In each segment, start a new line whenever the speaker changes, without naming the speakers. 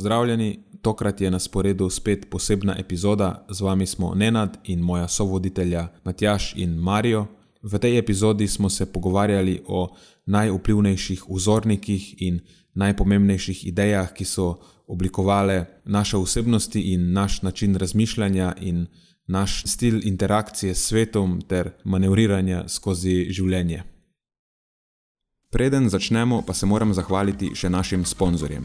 Pozdravljeni, tokrat je na sporedu spet posebna epizoda. Z vami smo Nenad in moja sovoditelja Matjaš in Marijo. V tej epizodi smo se pogovarjali o najvplivnejših vzornikih in najpomembnejših idejah, ki so oblikovale naše osebnosti in naš način razmišljanja in naš stil interakcije s svetom ter manevriranja skozi življenje. Preden začnemo, pa se moram zahvaliti še našim sponzorjem.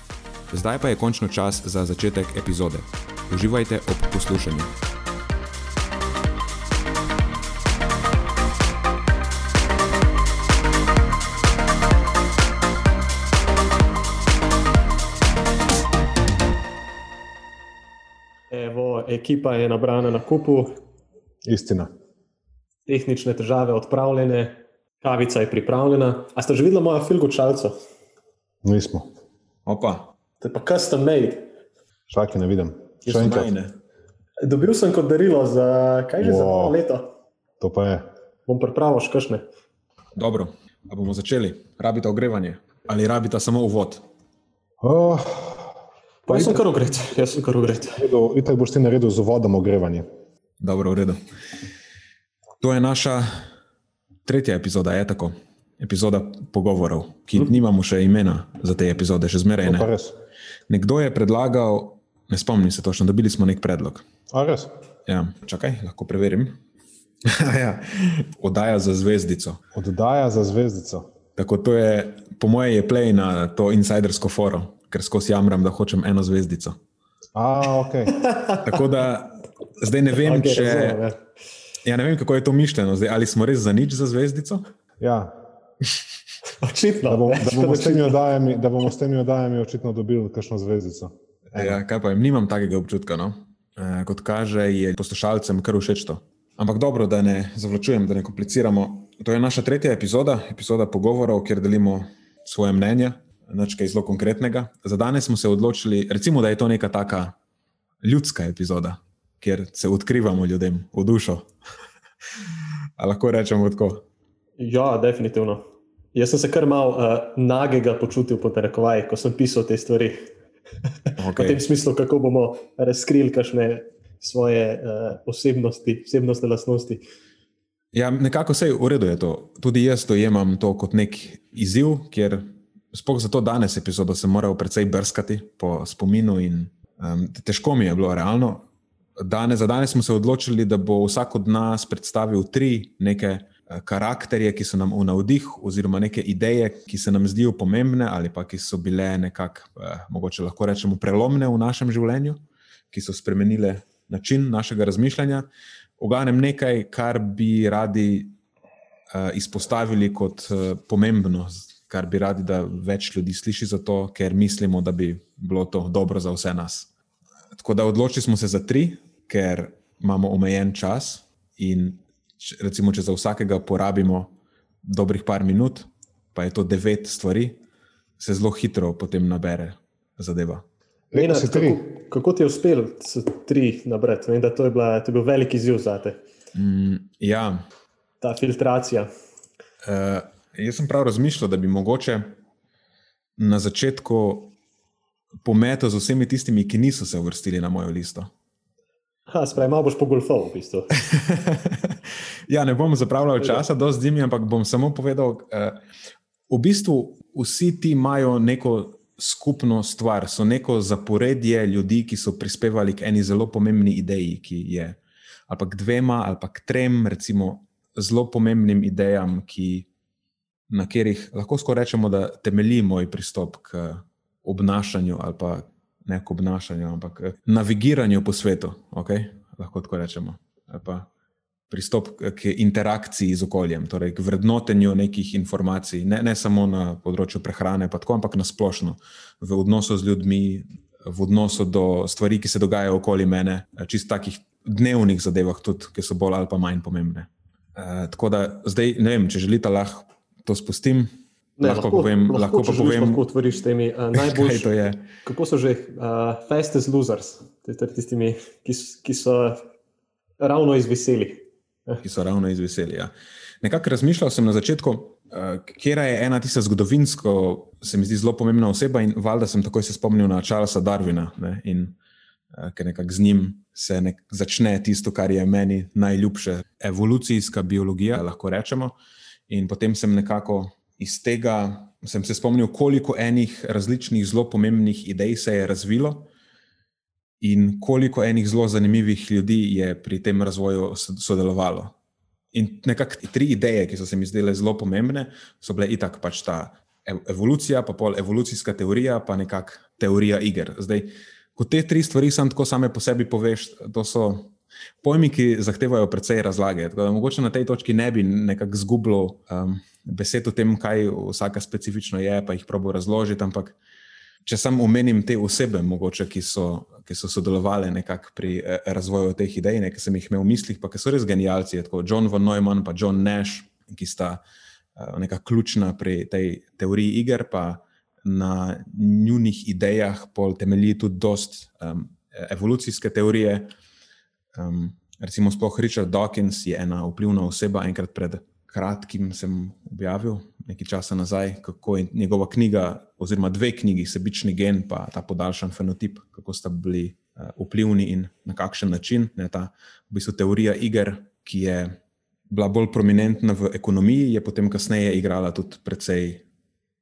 Zdaj pa je končno čas za začetek epizode. Uživajte ob poslušanju.
Evo, ekipa je nabrana na kupu.
Istina.
Tehnične težave odpravljene, kavica je pripravljena. A ste že videli mojo filgočalco?
Nismo.
Opa,
To je pa custom made.
Šaki ne vidim. Še enkrat.
najne?
Dobil sem kot darilo za kaj že wow. za novo leto.
To pa je.
Bom pripravil še kakšne.
Dobro, a bomo začeli. Rabite ogrevanje ali rabite samo uvod?
Oh,
Pa jaz sem kar ogret, jaz sem kar ogret.
redu, itak boš ti naredil z vodom ogrevanje.
Dobro, v redu. To je naša tretja epizoda, je tako. Epizoda pogovorov, ki nimamo še imena za te epizode, še zmeraj ne.
res.
Nekdo je predlagal, ne spomnim se točno, dobili smo nek predlog.
A res?
Ja, čakaj, lahko preverim. ja, oddaja za zvezdico.
Oddaja za zvezdico.
Tako to je, po mojem, je play na to insidersko foro, ker skozi jamram, da hočem eno zvezdico.
A, ok.
Tako da zdaj ne vem,
Okej,
če.
razumem, ja.
Ja, ne vem, kako je to mišljeno. Zdaj, ali smo res za nič za zvezdico?
Ja,
Očitno.
da, bom, da, bomo
kot
s temi
očitno.
oddajami, da bomo s temi oddajami očitno dobili kakšno zvezdico.
Ja, kaj pa jim, nimam takega občutka. No? E, kot kaže, je poslušalcem kar všeč to. Ampak dobro, da ne zavlačujem, da ne kompliciramo. To je naša tretja epizoda, epizoda pogovorov, kjer delimo svoje mnenje, nekaj zelo konkretnega. Za danes smo se odločili, recimo, da je to neka taka ljudska epizoda, kjer se odkrivamo ljudem v dušo. Lahko rečemo tako.
Ja, definitivno. Jaz sem se kar mal uh, nagega počutil, pod narekovaj, ko sem pisal te stvari. V tem
Okay.
smislu, kako bomo razkrili kakšne svoje uh, osebnosti, osebnostne lastnosti.
Ja, nekako se je v redu. Je to. Tudi jaz dojemam to kot nek izziv, ker sploh zato danes epizodo sem moral precej brskati po spominu in um, težko mi je bilo realno. Danes, za danes smo se odločili, da bo vsak od nas predstavil tri neke eh, karakterje, ki so nam v navdih, oziroma neke ideje, ki se nam zdijo pomembne ali pa ki so bile nekako, eh, mogoče lahko rečemo, prelomne v našem življenju, ki so spremenile način našega razmišljanja. Oganem nekaj, kar bi radi uh, izpostavili kot uh, pomembno, kar bi radi, da več ljudi sliši za to, ker mislimo, da bi bilo to dobro za vse nas. Tako da odločili smo se za tri, ker imamo omejen čas in če, recimo, če za vsakega porabimo dobrih par minut, pa je to devet stvari, se zelo hitro potem nabere zadeva.
Tri.
kako, kako ti je uspelo s tri nabrati? Vem, da to je, bila, to je bil velik izziv za te,
Mm, ja,
ta filtracija.
Uh, jaz sem prav razmišljal, da bi mogoče na začetku pometel z vsemi tistimi, ki niso se uvrstili na mojo listo.
Ha, Spravi, malo boš pogolfal v bistvu.
ja, ne bom zapravljal časa, do zdaj, ampak bom samo povedal, uh, v bistvu vsi ti imajo neko skupno stvar, so neko zaporedje ljudi, ki so prispevali k eni zelo pomembni ideji, ki je ali pa k dvema, ali pa k trem, recimo, zelo pomembnim idejam, ki, na katerih lahko skoraj rečemo, da temelji moj pristop k obnašanju ali pa ne k obnašanju, ampak k navigiranju po svetu. Okay? Lahko tako rečemo. Pa pristop k interakciji z okoljem, torej k vrednotenju nekih informacij, ne, ne samo na področju prehrane, tako, ampak na splošno, v odnosu z ljudmi, v odnosu do stvari, ki se dogajajo okoli mene, čist takih dnevnih zadevah, tudi, ki so bolj ali pa manj pomembne. E, tako da zdaj, ne vem, če želite, lahko to spustim.
Ne, lahko, lahko povem, lahko, lahko pa povem, kako otvoriš s temi uh, najboljšimi. Kako so že uh, fastest losers, tistimi, ki, ki so ravno izveseli
ki so ravno izveseli. Ja. Nekako razmišljal sem na začetku, uh, kje je ena tista zgodovinsko, se mi zdi zelo pomembna oseba, in valjda sem takoj se spomnil na Charlesa Darwina. Ne, in uh, ker nekako z njim se nek začne tisto, kar je meni najljubše, evolucijska biologija, lahko rečemo. In potem sem nekako iz tega. Sem se spomnil, koliko enih različnih, zelo pomembnih idej se je razvilo, in koliko enih zelo zanimivih ljudi je pri tem razvoju sodelovalo. In nekako tri ideje, ki so se mi zdele zelo pomembne, so bile itak pač ta evolucija, pa pol evolucijska teorija, pa nekako teorija iger. Zdaj, ko te tri stvari sam tako same po sebi poveš, to so pojmi, ki zahtevajo precej razlage. Tako da mogoče na tej točki ne bi nekako zgubljal um, besed o tem, kaj vsaka specifično je, pa jih probo razložiti, ampak če samo omenim te osebe, mogoče, ki, so, ki so sodelovali pri eh, razvoju teh idej, ne, ki sem jih imel v mislih, pa ki so res genijalci, kot John von Neumann in John Nash, ki sta uh, nekako ključna pri tej teoriji iger, pa na njunih idejah pol temelji tudi dost um, evolucijske teorije. Um, recimo, sploh Richard Dawkins je ena vplivna oseba, enkrat pred kratkim sem objavil, nekaj časa nazaj, kako je njegova knjiga, oziroma dve knjigi, Sebični gen in ta podaljšan fenotip, kako sta bili uh, vplivni in na kakšen način. Ne, ta v bistvu teorija iger, ki je bila bolj prominentna v ekonomiji, je potem kasneje igrala tudi precej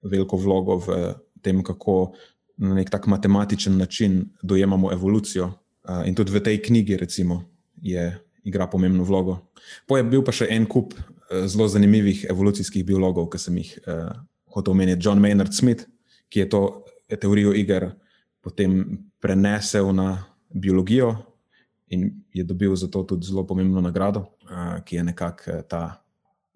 veliko vlogo v tem, kako na nek tak matematičen način dojemamo evolucijo. Uh, in tudi v tej knjigi, recimo, je. Igra pomembno vlogo. Poje bil pa še en kup zelo zanimivih evolucijskih biologov, ki sem jih uh, hotel omeniti. John Maynard Smith, ki je to teorijo iger potem prenesel na biologijo in je dobil za to tudi zelo pomembno nagrado, uh, ki je nekako uh, ta.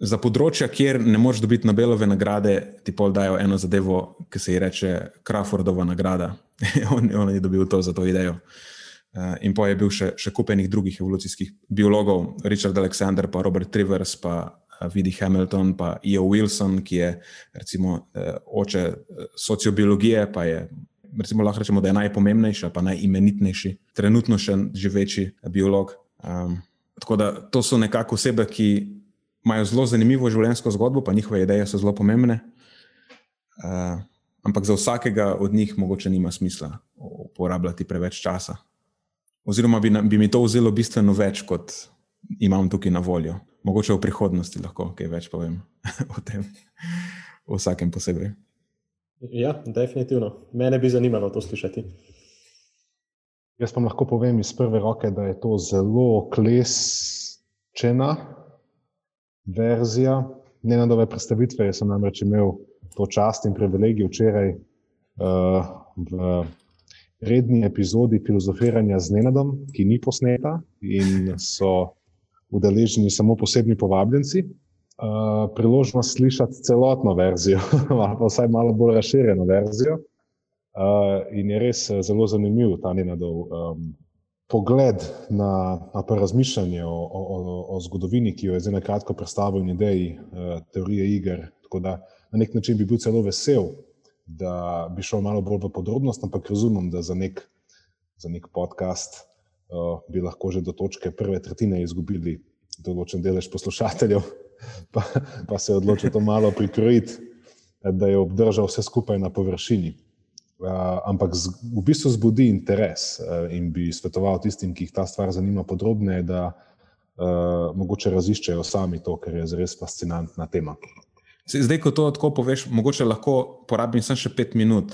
Za področja, kjer ne moreš dobiti Nobelove nagrade, ti pol dajo eno zadevo, ki se ji reče Crawfordova nagrada. on, on je dobil to za to idejo. Uh, in pa je bil še, še kupenih drugih evolucijskih biologov, Richard Alexander, pa Robert Trivers, pa Vidi Hamilton, pa E.O. Wilson, ki je recimo, eh, oče eh, sociobiologije, pa je recimo, lahko rečemo, da je najpomembnejši, pa najimenitnejši, trenutno še živeči biolog. Um, tako da to so nekako osebe, ki imajo zelo zanimivo življenjsko zgodbo, pa njihove ideje so zelo pomembne. Uh, ampak za vsakega od njih mogoče nima smisla uporabljati preveč časa. Oziroma bi, bi mi to vzelo bistveno več, kot imam tukaj na voljo mogoče v prihodnosti lahko kaj več povem o tem, o vsakem posebej.
Ja, definitivno. Mene bi zanimalo to slišati.
Jaz pa lahko povem iz prve roke, da je to zelo klesčena verzija. Ne na nove predstavitve, jaz sem namreč imel to čast in privilegij včeraj uh, v redni epizodi filozofiranja z Nenadom, ki ni posneta in so udeleženi samo posebni povabljenci. Uh, priložnost slišati celotno verzijo, ali pa vsaj malo bolj razširjeno verzijo. Uh, in je res eh, zelo zanimiv ta njenadov um, pogled na, na razmišljanje o, o, o zgodovini, ki jo je zdaj na kratko predstavil in ideji uh, teorije iger. Tako da na nek način bi bil celo vesel, da bi šel malo bolj v podrobnost, ampak razumem, da za nek, za nek podcast bi lahko že do točke prve tretjine izgubili določen delež poslušateljev, pa, pa se je odločil to malo prikrojiti, da je obdržal vse skupaj na površini. Uh, ampak z, v bistvu zbudi interes uh, in bi svetoval tistim, ki jih ta stvar zanima podrobneje, da uh, mogoče raziščejo sami to, ker je res fascinantna tema.
Zdaj, ko to tako poveš, mogoče lahko porabim samo še pet minut,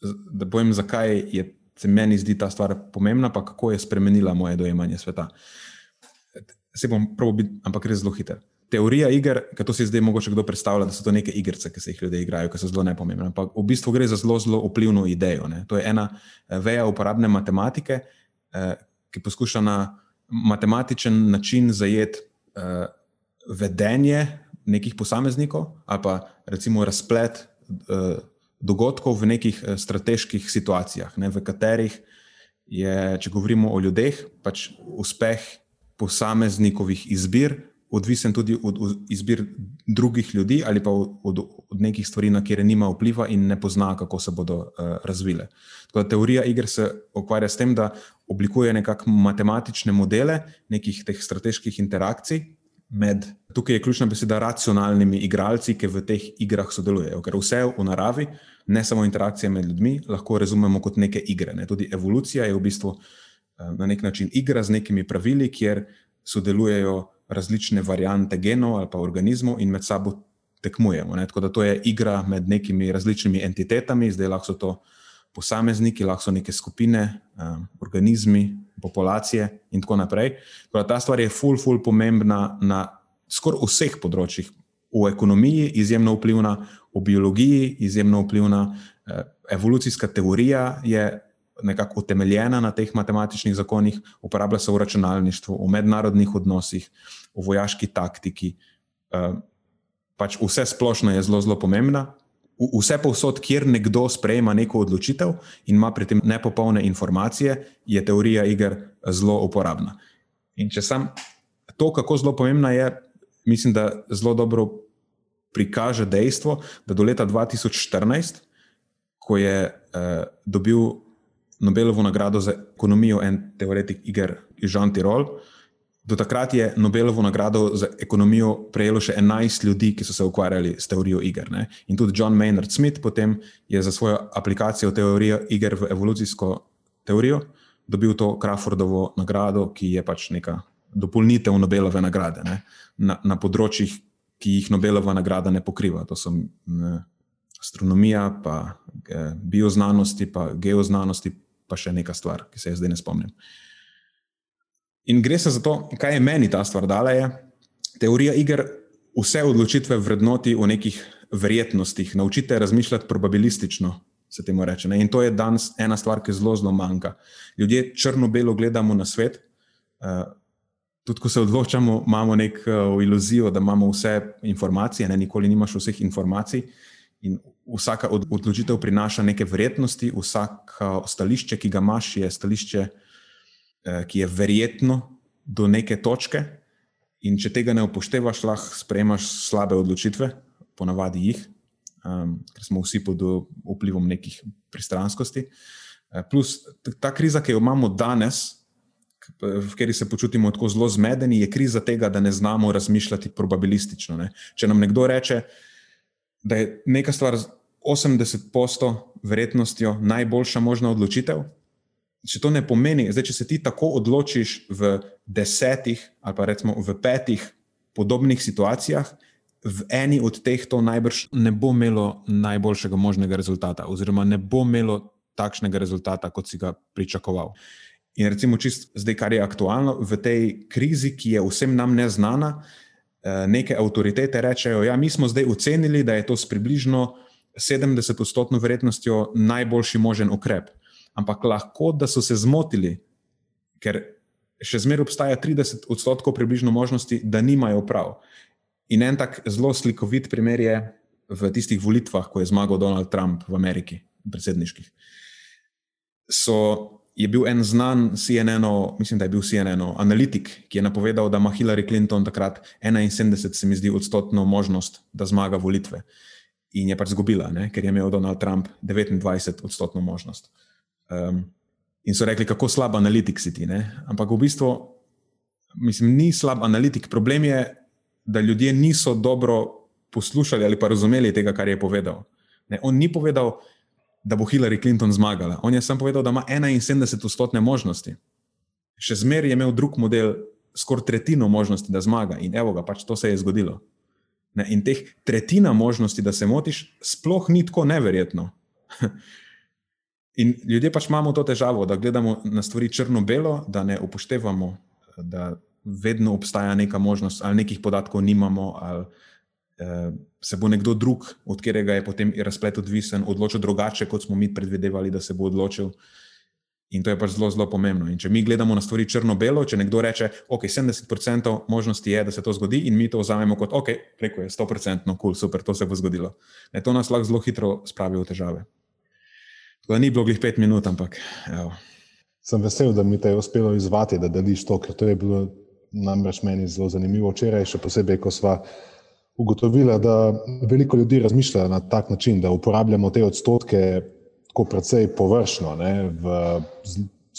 da povem, zakaj je se meni zdi ta stvar pomembna, pa kako je spremenila moje dojemanje sveta. se bom prav biti, ampak res zelo hiter. Teorija iger, ki to si zdaj mogoče kdo predstavlja, da so to neke igrice, ki se jih ljudje igrajo, ki so zelo nepomembne. Ampak v bistvu gre za zelo, zelo vplivno idejo. Ne. To je ena eh, veja uporabne matematike, eh, ki poskuša na matematičen način zajeti eh, vedenje nekih posameznikov ali pa recimo razplet dogodkov v nekih strateških situacijah, ne, v katerih je, če govorimo o ljudeh, pač uspeh posameznikovih izbir, odvisen tudi od, od izbir drugih ljudi ali pa od, od nekih stvari, na kjer nima vpliva in ne pozna, kako se bodo uh, razvile. Da, teorija igr se ukvarja s tem, da oblikuje nekakšne matematične modele nekih teh strateških interakcij. Med, tukaj je ključna beseda racionalnimi igralci, ki v teh igrah sodelujejo. Ker vse v naravi, ne samo interakcije med ljudmi, lahko razumemo kot neke igre. Ne. Tudi evolucija je v bistvu uh, na nek način igra z nekimi pravili, kjer sodelujejo različne variante genov ali pa organizmov in med sabo tekmujemo. Ne? Tako da to je igra med nekimi različnimi entitetami, zdaj lahko so to posamezniki, lahko so neke skupine, um, organizmi, populacije in tako naprej. Tako ta stvar je ful, ful pomembna na skoraj vseh področjih. V ekonomiji je izjemno vplivna, v biologiji je izjemno vplivna, uh, evolucijska teorija je nekako utemeljena na teh matematičnih zakonih, uporablja se v računalništvu, v mednarodnih odnosih, v vojaški taktiki. Eh, pač vse splošno je zelo, zelo pomembna. Vse povsod, kjer nekdo sprejema neko odločitev in ima pri tem nepopolne informacije, je teorija iger zelo uporabna. In če sam to, kako zelo pomembna je, mislim, da zelo dobro prikaže dejstvo, da do leta 2014, ko je eh, dobil Nobelovo nagrado za ekonomijo en teoretik iger Jean Tirol. Do takrat je Nobelovo nagrado za ekonomijo prejelo še 11 ljudi, ki so se ukvarjali s teorijo iger. Ne? In tudi John Maynard Smith potem je za svojo aplikacijo teorije iger v evolucijsko teorijo dobil to Crawfordovo nagrado, ki je pač neka dopolnitev Nobelove nagrade na, na področjih, ki jih Nobelova nagrada ne pokriva. To so ne, astronomija, pa eh, bioznanosti, pa geoznanosti, pa še neka stvar, ki se je zdaj ne spomnim. In gre se za to, kaj je meni ta stvar dala. Je, teorija iger vse odločitve vrednoti v nekih verjetnostih, naučite razmišljati probabilistično. Se temu reče. Ne? In to je danes ena stvar, ki zelo, zelo manjka. Ljudje črno-belo gledamo na svet. Uh, tudi, ko se odločamo, imamo neko uh, iluzijo, da imamo vse informacije, ne? nikoli nimaš vseh informacij. In vsaka odločitev prinaša neke vrednosti, vsako stališče, ki ga imaš, je stališče, eh, ki je verjetno do neke točke. In če tega ne upoštevaš, lahko sprejemaš slabe odločitve, ponavadi jih, um, ker smo vsi pod vplivom nekih pristranskosti. Eh, plus ta kriza, ki jo imamo danes, v kateri se počutimo tako zelo zmedeni, je kriza tega, da ne znamo razmišljati probabilistično. Ne? Če nam nekdo reče, da je neka stvar 80% verjetnostjo najboljša možna odločitev. Če to ne pomeni, da če se ti tako odločiš v desetih ali pa recimo v petih podobnih situacijah, v eni od teh to najbrž ne bo imelo najboljšega možnega rezultata, oziroma ne bo imelo takšnega rezultata, kot si ga pričakoval. In recimo, čist zdaj, kar je aktualno v tej krizi, ki je vsem nam neznana, eh, neke avtoritete rečejo, da ja, smo zdaj ocenili, da je to s približno 70-odstotno verjetnostjo najboljši možen ukrep. Ampak lahko, da so se zmotili, ker še zmeraj obstaja 30 odstotkov približno možnosti, da nimajo prav. In en tak zelo slikovit primer je v tistih volitvah, ko je zmagal Donald Trump v Ameriki, predsedniških. So, je bil en znan CNN, mislim, da je bil CNN, analitik, ki je napovedal, da ima Hillary Clinton takrat 71, se mi zdi, odstotno možnost, da zmaga volitve in je pač izgubila, ker je imel Donald Trump 29-odstotno možnost. Um, in so rekli, kako slab analitik si ti. Ne? Ampak v bistvu, mislim, ni slab analitik. Problem je, da ljudje niso dobro poslušali ali pa razumeli tega, kar je povedal. Ne? On ni povedal, da bo Hillary Clinton zmagala. On je samo povedal, da ima 71-odstotne možnosti. Še zmeraj je imel drug model, skoraj tretjino možnosti, da zmaga. In evo ga, pač to se je zgodilo. Ne, in teh tretjina možnosti, da se motiš, sploh ni tako neverjetno. In ljudje pač imamo to težavo, da gledamo na stvari črno-belo, da ne upoštevamo, da vedno obstaja neka možnost, ali nekih podatkov nimamo, ali eh, se bo nekdo drug, od katerega je potem razplet odvisen, odločil drugače, kot smo mi predvidevali, da se bo odločil. In to je pač zelo, zelo pomembno. In če mi gledamo na stvari črno-belo, če nekdo reče, ok, 70% možnosti je, da se to zgodi, in mi to vzamemo kot, ok, preko je 100%, no, kul, cool, super, to se bo zgodilo. Ne, to nas lahko zelo hitro spravi v težave. To ni bilo glih pet minut, ampak. Evo.
Sem vesel, da mi te je uspelo izvati, da deliš to, ker to je bilo namreč meni zelo zanimivo včeraj, še posebej, ko smo ugotovili, da veliko ljudi razmišlja na tak način, da uporabljamo te odstotke tako precej površno. Ne, v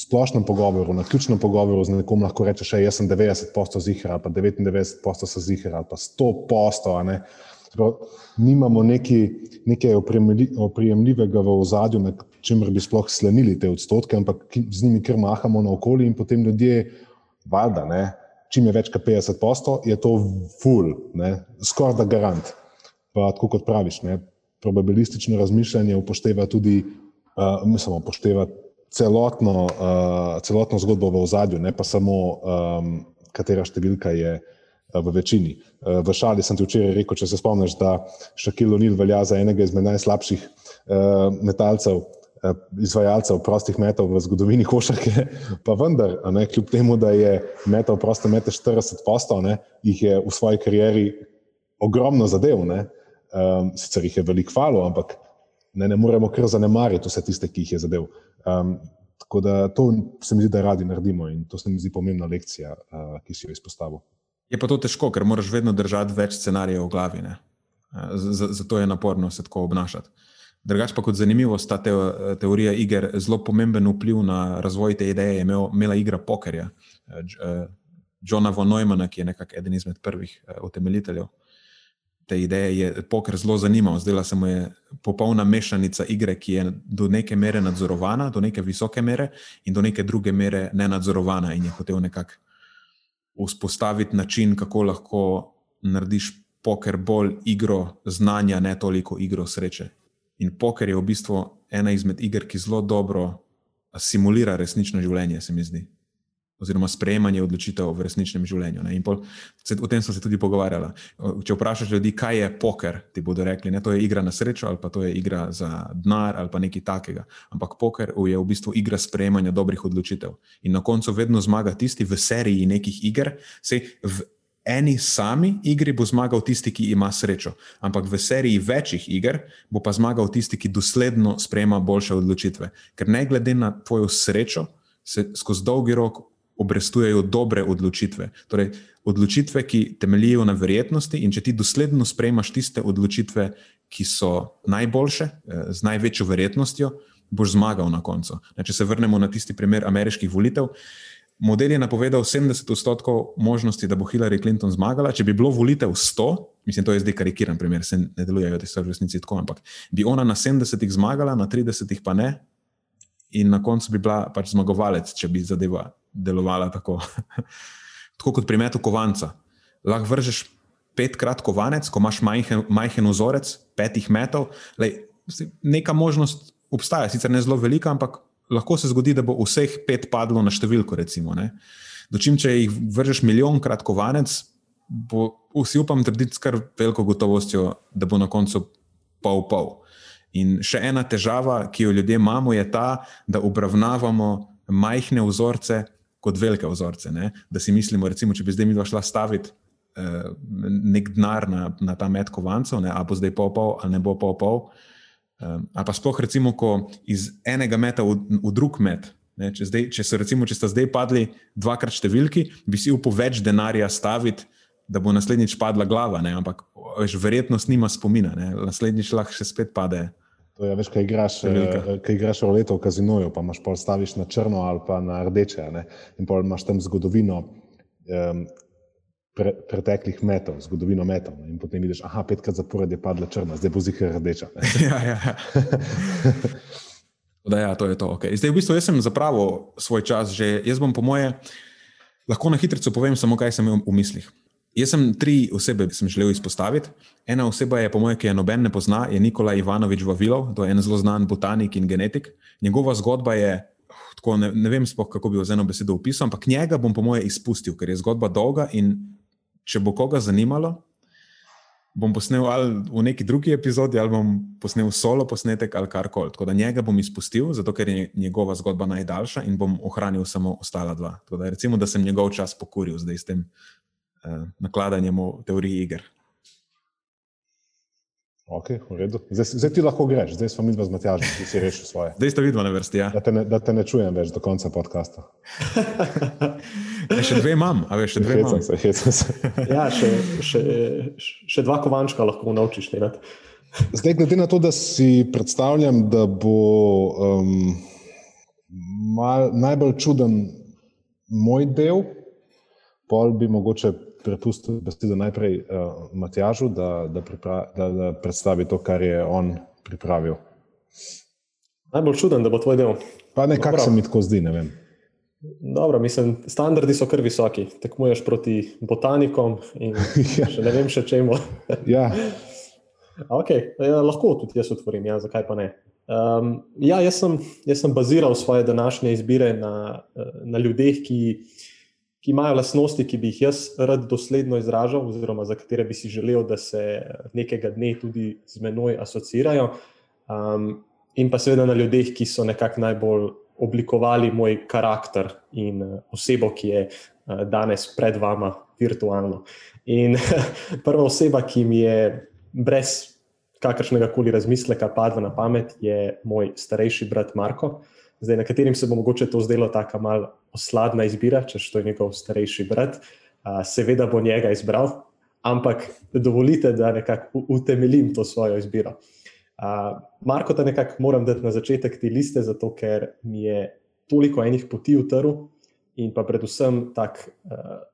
splošnem pogovoru, na ključnem pogovoru z nekom lahko rečeš, da je 90% zihra, pa 99% se zihra, pa 100%. Nimamo neki, nekaj oprijemljivega v ozadju, na čemer bi sploh slenili te odstotke, ampak z njimi kar mahamo naokoli in potem ljudje, valjda, čim je več kot 50%, je to full, skoraj da garant. Pa tako kot praviš, ne, probabilistično razmišljanje upošteva tudi, uh, mislim, upošteva celotno, uh, celotno zgodbo v ozadju, ne pa samo, um, katera številka je uh, v večini. V šali sem ti včeraj rekel, če se spomniš, da Šakil O'Neill velja za enega izmed najslabših uh, metalcev. Izvajalcev prostih metov v zgodovini košarke, pa vendar, ne, kljub temu, da je metal proste mete 40 postov, jih je v svoji karieri ogromno zadev. Ne. Um, sicer jih je veliko hvalo, ampak ne, ne moremo kar zanemariti vse tiste, ki jih je zadev. Um, tako da to se mi zdi, da radi naredimo in to se mi zdi pomembna lekcija, uh, ki si jo izpostavil.
Je pa to težko, ker moraš vedno držati več scenarijev v glavi. Zato je naporno se tako obnašati. Drugač pa kot zanimivost, ta te, teorija iger zelo pomemben vpliv na razvoj te ideje je imel, imela igra pokerja. Johna von Neumana, ki je nekako eden izmed prvih utemeljiteljev te ideje je poker zelo zanimal. Zdela se mu je popolna mešanica igre, ki je do neke mere nadzorovana, do neke visoke mere, in do neke druge mere nenadzorovana. In je hotel nekako vzpostaviti način, kako lahko narediš poker bolj igro znanja, ne toliko igro sreče. In poker je v bistvu ena izmed iger, ki zelo dobro simulira resnično življenje, se mi zdi oziroma sprejemanje odločitev v resničnem življenju. Pol, se, o tem smo se tudi pogovarjali. Če vprašaš ljudi, kaj je poker, ti bodo rekli, da je igra na srečo ali pa to je igra za denar ali pa nekaj takega. Ampak poker je v bistvu igra sprejemanja dobrih odločitev. In na koncu vedno zmaga tisti v seriji nekih iger. Sej, v eni sami igri bo zmagal tisti, ki ima srečo, ampak v seriji večjih iger bo pa zmagal tisti, ki dosledno sprejema boljše odločitve. Ker ne glede na tvojo srečo, se skozi dolgi rok obrestujejo dobre odločitve. Torej, odločitve, ki temeljijo na verjetnosti, in če ti dosledno sprejmaš tiste odločitve, ki so najboljše, eh, z največjo verjetnostjo, boš zmagal na koncu. Ne, če se vrnemo na tisti primer ameriških volitev. Model je napovedal 70 odstotkov možnosti, da bo Hillary Clinton zmagala. Če bi bilo volitev 100, mislim, to je zdaj karikiran primer, se ne delujejo te stvari v resnici tako, ampak bi ona na 70 zmagala, na 30 pa ne, in na koncu bi bila pač zmagovalec, če bi zadeva delovala tako. tako kot pri metu kovanca. Lahko vržeš petkrat kovanec, ko imaš majhen, majhen vzorec, petih metov. Lej, neka možnost obstaja, sicer ne zelo velika, ampak lahko se zgodi, da bo vseh pet padlo na številko. Recimo, Dočim, če jih vržeš milijonkrat kovanec, bo vsi upam trditi s kar veliko gotovostjo, da bo na koncu pol-pol. In še ena težava, ki jo ljudje imamo, je ta, da obravnavamo majhne vzorce kot velike vzorce. Ne? Da si mislimo, recimo, če bi zdaj mi dva šla staviti uh, nek denar na, na ta met kovancev, ali bo zdaj pol pol ali ne bo pol pol. Um, ali pa sploh, recimo, ko iz enega meta v, v drug met. Ne, če, zdaj, če, so, recimo, če sta zdaj padli dvakrat številki, bi si upal več denarja staviti, da bo naslednjič padla glava, ne, ampak veš, verjetnost nima spomina, ne, naslednjič lahko še spet pade.
To je, veš, kaj igraš, eh, kaj igraš v leto v kazinoju, pa imaš pol staviš na črno ali pa na rdeče. Ne? In pol imaš tam zgodovino um, pre, preteklih metov, zgodovino metov. Ne? In potem vidiš, aha, petkrat zapored je padla črna, zdaj bo zihar rdeča.
ja, ja. ja. Da, ja, to je to. Okay. Zdaj, v bistvu, jaz sem zapravil svoj čas, že jaz bom, po moje, lahko na hitro povem samo, kaj sem imel v mislih. Jaz sem tri osebe sem želel izpostaviti. Ena oseba je, po mojem, ki je noben ne pozna, je Nikola Ivanovič Vavilov, to je en zelo znan botanik in genetik. Njegova zgodba je tako ne, ne vem, spoh, kako bi jo z eno besedo opisal, ampak njega bom, po moje, izpustil, ker je zgodba dolga in če bo koga zanimalo, bom posnel ali v neki drugi epizodi, ali bom posnel solo posnetek ali karkoli. Tako da njega bom izpustil, zato ker je njegova zgodba najdaljša in bom ohranil samo ostala dva. Da, recimo, da sem njegov čas pokuril zdaj s tem uh, nakladanjem v teoriji iger.
Okay, zdaj, zdaj ti lahko greš, zdaj smo mi dva z Matjažem, ki si rešil svoje.
Zdaj ste vidno na vrsti. Ja.
Da, te ne, da te ne čujem več do konca podcasta.
ja, še dve imam, a veš, še dve imam.
Se, se. ja, še, še, še dva kovančka lahko naučiš.
zdaj, glede na to, da si predstavljam, da bo um, mal, najbolj čuden moj del, pol bi mogoče prepustil besedo najprej uh, Matjažu, da, da, da, da predstavi to, kar je on pripravil.
Najbolj čuden, da bo tvoj del.
Pa nekako se mi tako zdi, ne vem.
Dobro, mislim, standardi so kar visoki. Tekmuješ proti botanikom in ja. še ne vem, še čemu.
ja.
okay. ja, lahko tudi jaz otvorim, ja, zakaj pa ne. Um, ja, jaz, sem, jaz sem baziral svoje današnje izbire na, eh, na ljudeh, ki ki imajo lastnosti, ki bi jih jaz rad dosledno izražal, oziroma za katere bi si želel, da se nekega dne tudi z menoj asociirajo. Um, in pa seveda na ljudeh, ki so nekako najbolj oblikovali moj karakter in uh, osebo, ki je uh, danes pred vama virtualno. In prva oseba, ki mi je brez kakršnega koli razmisleka padla na pamet, je moj starejši brat Marko. Zdaj, na katerim se bo mogoče to zdelo tako malo osladna izbira, če to je njegov starejši brat, seveda bo njega izbral, ampak dovolite, da nekako utemeljim to svojo izbiro. Marko, da nekako moram dati na začetek te liste, zato ker mi je toliko enih poti utrl in pa predvsem tak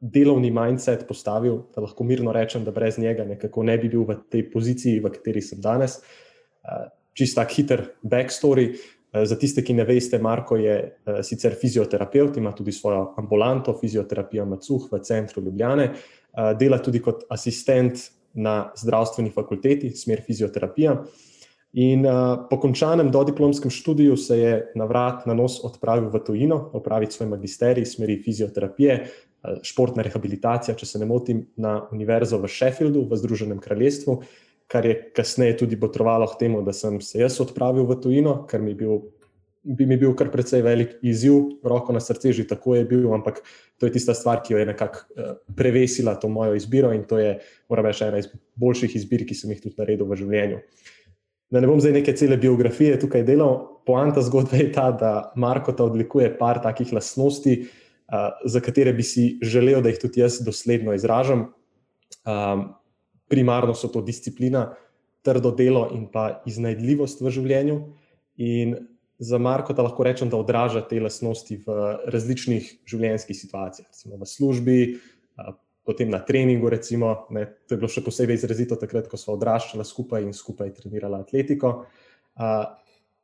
delovni mindset postavil, da lahko mirno rečem, da brez njega nekako ne bi bil v tej poziciji, v kateri sem danes. Čist tak hiter backstory. Eh, za tiste, ki ne veste, Marko je uh, sicer fizioterapeut, ima tudi svojo ambulanto, fizioterapija Macuh v centru Ljubljane, uh, dela tudi kot asistent na zdravstveni fakulteti, smer fizioterapija. In po končanem dodiplomskem študiju se je na vrat na nos odpravil v tujino, opraviti svoj magisterij, smeri fizioterapije, športna rehabilitacija, če se ne motim, na univerzo v Sheffieldu v Združenem kraljestvu. Kar je kasneje tudi potrovalo k temu, da sem se jaz odpravil v tujino, ker mi, bil, bi mi bil kar precej velik izziv, roko na srce, že tako je bil, ampak to je tista stvar, ki jo je nekako uh, prevesila to mojo izbiro in to je, moram reči, ena iz boljših izbir, ki sem jih tudi naredil v življenju. Da ne bom zdaj neke cele biografije tukaj delal, poanta zgodbe je ta, da Marko ta odlikuje par takih lastnosti, uh, za katere bi si želel, da jih tudi jaz dosledno izražam. Um, primarno so to disciplina, trdo delo in pa iznajdljivost v življenju. In za Marko ta lahko rečem, da odraža te lastnosti v različnih življenjskih situacijah, recimo v službi, potem na treningu. Recimo, ne, to je bilo še posebej izrazito takrat, ko smo odraščali skupaj in skupaj trenirali atletiko.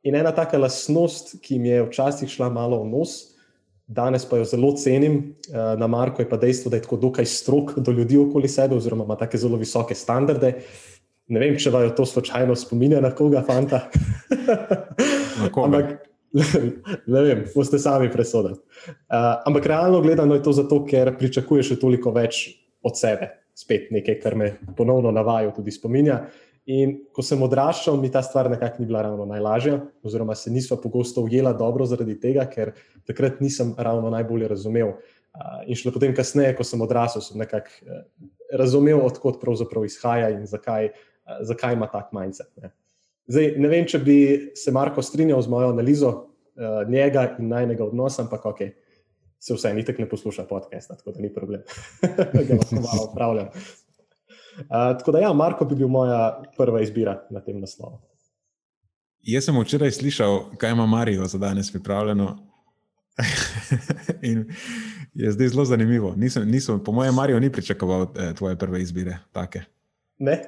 In ena taka lastnost, ki mi je včasih šla malo v nos, danes pa jo zelo cenim uh, na Marku, je pa dejstvo, da je tako dokaj strok do ljudi okoli sebe, oziroma ima tako zelo visoke standarde. Ne vem, če vam to slučajno spominja na koga, fanta.
Na Ampak,
ne vem, boste sami presodili. Uh, ampak realno gledano je to zato, ker pričakuješ toliko več od sebe. Spet nekaj, kar me ponovno navaja, tudi spominja. In ko sem odraščal, mi ta stvar nekako ni bila ravno najlažja, oziroma se nisva pogosto ujela dobro zaradi tega, ker takrat nisem ravno najbolje razumel. In šele potem, kasneje, ko sem odrasel, sem nekako eh, razumel, odkot pravzaprav izhaja in zakaj, zakaj ima tak mindset. Ne. Zdaj, ne vem, če bi se Marko strinjal z mojo analizo njega in najnega odnosa, ampak ok, se vse, nitek ne posluša podcast, tako da ni problem, da ga lahko malo upravljam tako da, ja, Marko bi bil moja prva izbira na tem naslovu.
Jaz sem včeraj slišal, kaj ima Marijo za danes pripravljeno. In je zdaj zelo zanimivo. Nisem, nisem, po mojem, Marijo ni pričakoval eh, tvoje prve izbire. Take.
Ne.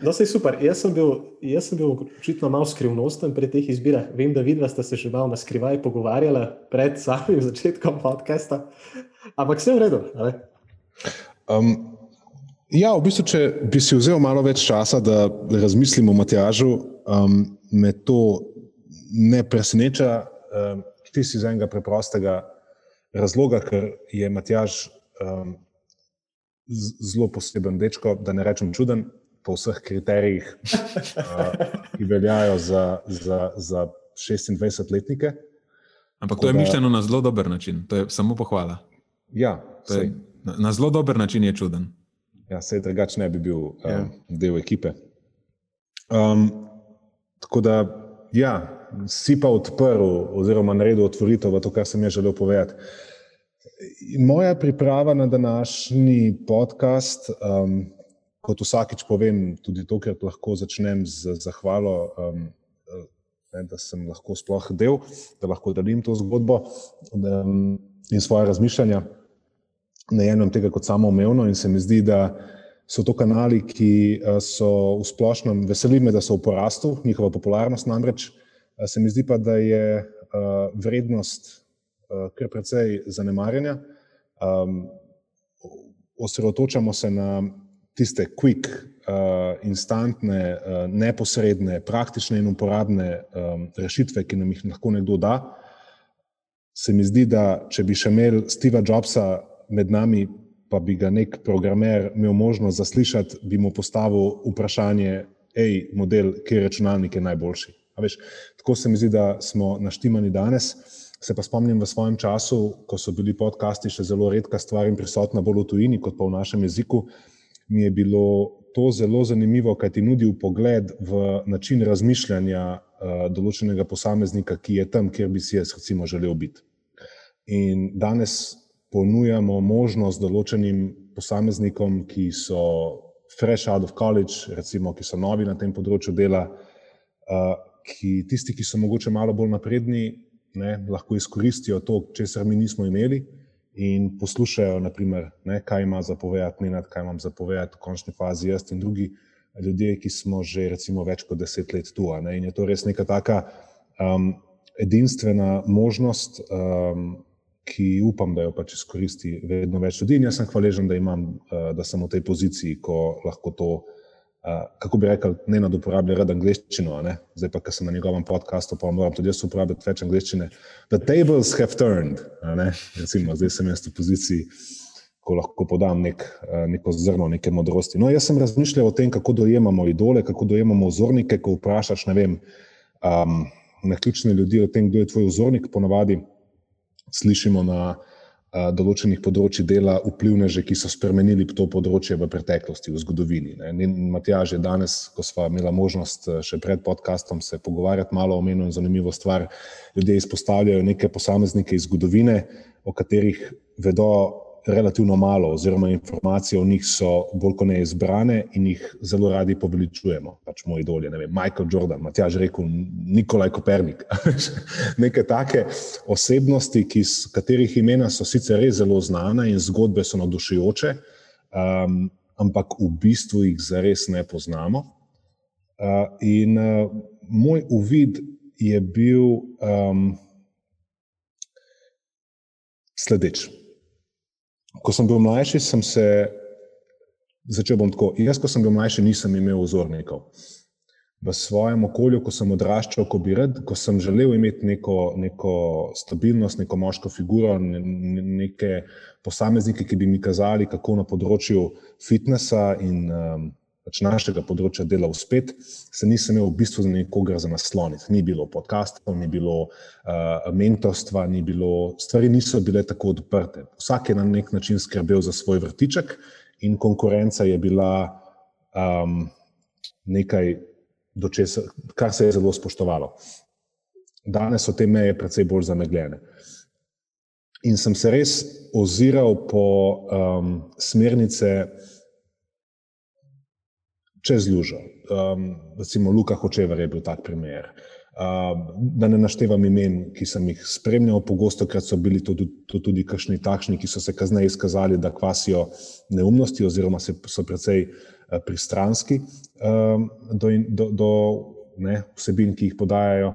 No, se je super. Jaz sem, bil, jaz sem bil očitno malo skrivnosten pri teh izbirah. Vem, da vidva sta se že malo na skrivaj pogovarjala pred samim začetkom podcasta. Ampak vse v redu.
Um, Ja, v bistvu, če bi si vzel malo več časa, da razmislim o Matjažu, um, me to ne preseneča, um, čisto iz enega preprostega razloga, ker je Matjaž um, zelo poseben dečko, da ne rečem čuden, po vseh kriterijih, uh, ki veljajo za, za, za 26-letnike.
Ampak to je mišljeno na zelo dober način, to je samo pohvala.
Ja,
je, na, na zelo dober način je čuden.
Ja, se drugače ne bi bil um, ja. del ekipe. Um, tako da, ja, si pa odprl, oziroma naredil otvoritev v to, kar sem jaz želel povedati. Moja priprava na današnji podcast, um, kot vsakič povem, tudi tokrat lahko začnem z zahvalo, um, ne, da sem lahko sploh del, da lahko delim to zgodbo um, in svoje razmišljanja. Ne enem tega kot samoumevno in se mi zdi, da so to kanali, ki so v splošnem, veseli me, da so v porastu, njihova popularnost namreč, se mi zdi pa, da je vrednost Eh, kar precej zanemarjanja. Um, osredotočamo se na tiste quick, uh, instantne, uh, neposredne, praktične in uporabne um, rešitve, ki nam jih lahko nekdo da. Se mi zdi, da če bi še imeli Steva Jobsa med nami, pa bi ga nek programer imel možnost zaslišati, bi mu postavil vprašanje, hej, model, kje je računalnik najboljši. Veš, tako se mi zdi, da smo naštimani danes. Se pa spomnim v svojem času, ko so bili podcasti še zelo redka stvar in prisotna bolj v tujini kot pa v našem jeziku, mi je bilo to zelo zanimivo, kaj ti nudi pogled v način razmišljanja uh, določenega posameznika, ki je tam, kjer bi si jaz recimo želel biti. In danes ponujamo možnost določenim posameznikom, ki so fresh out of college, recimo, ki so novi na tem področju dela, uh, ki tisti, ki so mogoče malo bolj napredni, ne, lahko izkoristijo to, česar mi nismo imeli, in poslušajo, naprimer, ne, kaj ima za povedati, Nenad, kaj imam za povedati v končni fazi jaz in drugi ljudje, ki smo že recimo več kot deset let tu. Ne, in je to res neka taka um, edinstvena možnost. Um, Ki upam, da jo pač izkoristi vedno več ljudi, in jaz sem hvaležen, da, imam, uh, da sem v tej poziciji, ko lahko to uh, kako bi rekel, ne nad uporablja rad angliščino, zdaj pa, ker sem na njegovem podkastu, pa moram tudi jaz uporabljati več angliščine. The tables have turned, recimo, zdaj sem jaz v poziciji, ko lahko podam nek, neko zrno, neke modrosti. No, jaz sem razmišljal o tem, kako dojemamo idole, kako dojemamo vzornike, ko vprašaš, ne vem, um, na ključne ljudi o tem, kdo je tvoj vzornik, ponavadi slišimo na določenih področji dela vplivneže, ki so spremenili to področje v preteklosti, v zgodovini. Matjaž je danes, ko smo imeli možnost še pred podkastom se pogovarjati malo o menu in zanimivo stvar, ljudje izpostavljajo neke posameznike iz zgodovine, o katerih vedo relativno malo, oziroma informacije o njih so bolj kot ne izbrane in jih zelo radi poveličujemo. Pač moj idol je Michael Jordan, Matjaž rekel, Nikolaj Kopernik. Neke take osebnosti, ki, katerih imena so sicer res zelo znane in zgodbe so navdušujoče, um, ampak v bistvu jih zares ne poznamo. Uh, in uh, moj uvid je bil um, sledeč. Ko sem bil mlajši, sem se začel bom tako. Jaz, ko sem bil mlajši, nisem imel vzornikov. V svojem okolju, ko sem odraščal, ko, rad, ko sem želel imeti neko, neko stabilnost, neko moško figuro, neke posameznike, ki bi mi kazali, kako na področju fitnesa in um, pač našega področja dela uspet, se nisem imel v bistvu za nekoga za nasloniti. Ni bilo podkastov, ni bilo uh, mentorstva, ni bilo, stvari niso bile tako odprte. Vsak je na nek način skrbel za svoj vrtiček, in konkurenca je bila um, nekaj, česa, kar se je zelo spoštovalo. Danes so te meje precej bolj zamegljene. In sem se res oziral po um, smernice, čez lužo. Um, recimo Luka Hočever je bil tak primer. Um, da ne naštevam imen, ki sem jih spremljal, pogosto krat so bili to, to tudi kakšni takšni, ki so se kasneje izkazali, da kvasijo neumnosti oziroma so precej uh, pristranski um, do, do, do ne, vsebin, ki jih podajajo,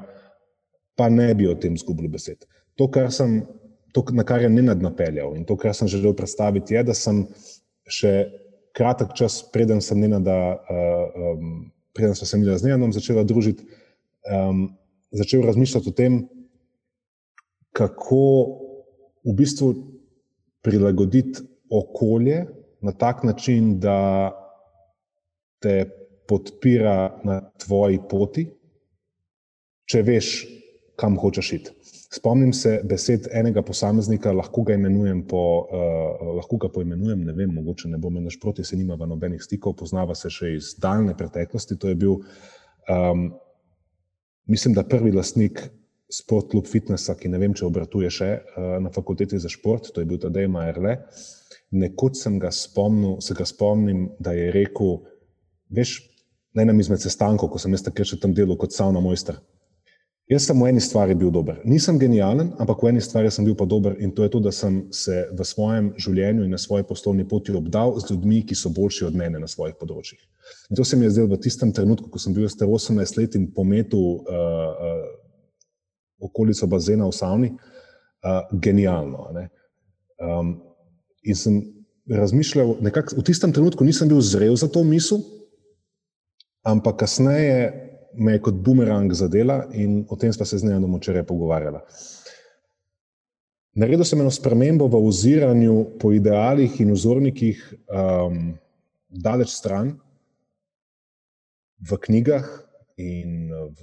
pa ne bi o tem zgubili besed. To, kar sem, to, na kar je nenad napeljal in to, kar sem želel predstaviti, je, da sem še kratek čas, preden sem njena, da um, preden sem se z njeno začela družiti, um, začel razmišljati o tem, kako v bistvu prilagoditi okolje na tak način, da te podpira na tvoji poti, če veš, kam hočeš iti. Spomnim se besed enega posameznika, lahko ga imenujem po, uh, lahko ga poimenujem, ne vem, mogoče ne bo me našproti, se nima nobenih stikov, poznava se še iz daljne preteklosti. To je bil, um, mislim, da prvi lastnik Sport Club Fitnessa, ki ne vem, če obratuje še uh, na fakulteti za šport, to je bil Tadej Majerle. Nekoč sem ga spomnil, se ga spomnim, da je rekel, veš, na enem izmed sestankov, ko sem jaz takrat še tam delal kot savna mojster. Jaz sem v eni stvari bil dober. Nisem genijalen, ampak v eni stvari sem bil pa dober in to je to, da sem se v svojem življenju in na svoji poslovni poti obdal z ljudmi, ki so boljši od mene na svojih področjih. In to se mi je zdelo v tistem trenutku, ko sem bil star 18 let in pometu uh, uh, okolico bazena v savni, uh, genialno. Um, in sem razmišljal, nekako v tistem trenutku nisem bil zrel za to misel, ampak kasneje me je kot bumerang zadela in o tem sva se z njim včeraj pogovarjala. Naredil sem eno spremembo v oziranju po idealih in vzornikih um, daleč stran, v knjigah in v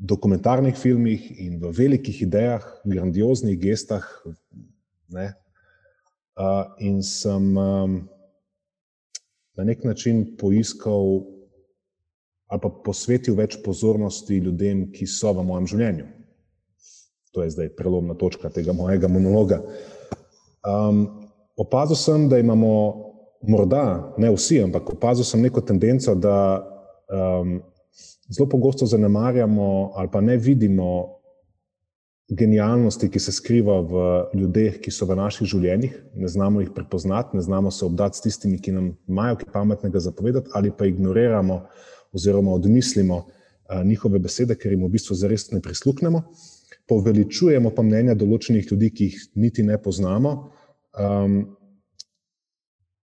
dokumentarnih filmih in v velikih idejah, grandioznih gestah. Ne? Uh, in sem um, na nek način poiskal ali pa posvetil več pozornosti ljudem, ki so v mojem življenju. To je zdaj prelomna točka tega mojega monologa. Um, opazil sem, da imamo, morda ne vsi, ampak opazil sem neko tendenco, da um, zelo pogosto zanemarjamo ali pa ne vidimo genialnosti, ki se skriva v ljudeh, ki so v naših življenjih, ne znamo jih prepoznati, ne znamo se obdati s tistimi, ki nam imajo kaj pametnega zapovedati, ali pa ignoriramo oziroma odmislimo njihove besede, ker jim v bistvu zares ne prisluhnemo. Poveličujemo pa mnenja določenih ljudi, ki jih niti ne poznamo. Um,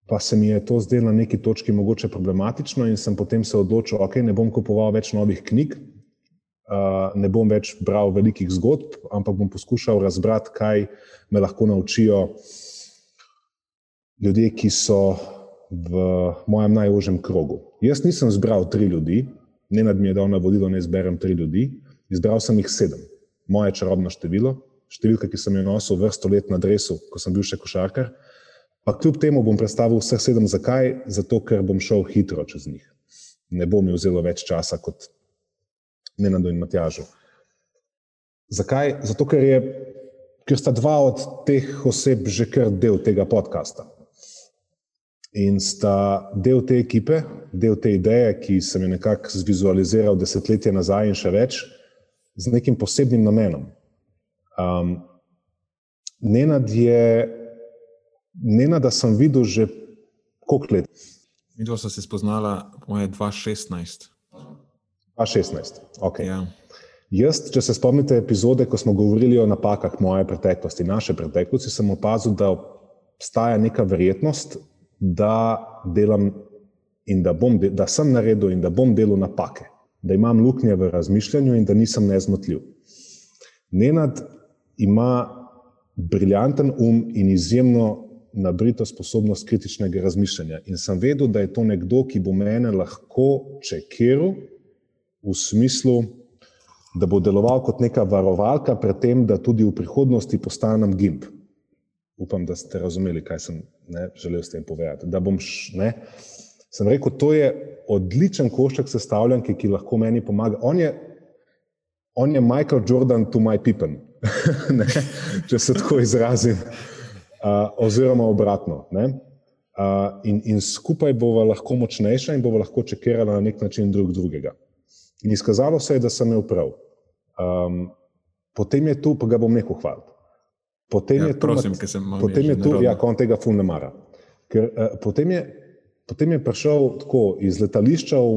pa se mi je to zdelo na neki točki mogoče problematično, in sem potem se odločil, da okay, ne bom kupoval več novih knjig, uh, ne bom več bral velikih zgodb, ampak bom poskušal razbrati, kaj me lahko naučijo ljudje, ki so v mojem najožjem krogu. Jaz nisem zbral tri ljudi, ne nad mi je dal navodilo, da izberem tri ljudi, izbral sem jih sedem. Moje čarobno število, številka, ki sem jo nosil vrsto let na dresu, ko sem bil še košarkar. Pa kljub temu bom predstavil vseh sedem. Zakaj? Zato, ker bom šel hitro čez njih. Ne bo mi vzelo več časa kot Nenado in Matjažu. Zakaj? Zato, ker, je, ker sta dva od teh oseb že kar del tega podcasta in sta del te ekipe, del te ideje, ki sem jo nekako zvizualiziral desetletje nazaj in še več, z nekim posebnim namenom. Um, Nenad je, Nenad, da sem videl že koliko let.
Videla sem se spoznala, moje 2016.
2016, ok. Ja. Jaz, če se spomnite epizode, ko smo govorili o napakah moje preteklosti, naše preteklosti, sem opazil, da obstaja neka verjetnost, da delam in da, bom, da sem naredil in da bom delal napake, da imam luknje v razmišljanju in da nisem nezmotljiv. Nenad ima briljanten um in izjemno nabrito sposobnost kritičnega razmišljanja. In sem vedel, da je to nekdo, ki bo mene lahko čekiral v smislu, da bo deloval kot neka varovalka pred tem, da tudi v prihodnosti postanem gimp. Upam, da ste razumeli, kaj sem ne, želel s tem povedati. Da bom šel. Sem rekel, to je odličen košček sestavljanke, ki lahko meni pomaga. On je, on je Michael Jordan to my people, če se tako izrazim, uh, oziroma obratno. Uh, in, in skupaj bova lahko močnejša in bova lahko čekirala na nek način drug drugega. In izkazalo se je, da sem imel prav. Um, potem je tu, pa ga bom nekaj hvalil. Potem
ja,
je to,
prosim, ker sem.
Potem je tu, ja, on tega ful ne mara. Ker, uh, potem, je, potem je prišel tako iz letališča v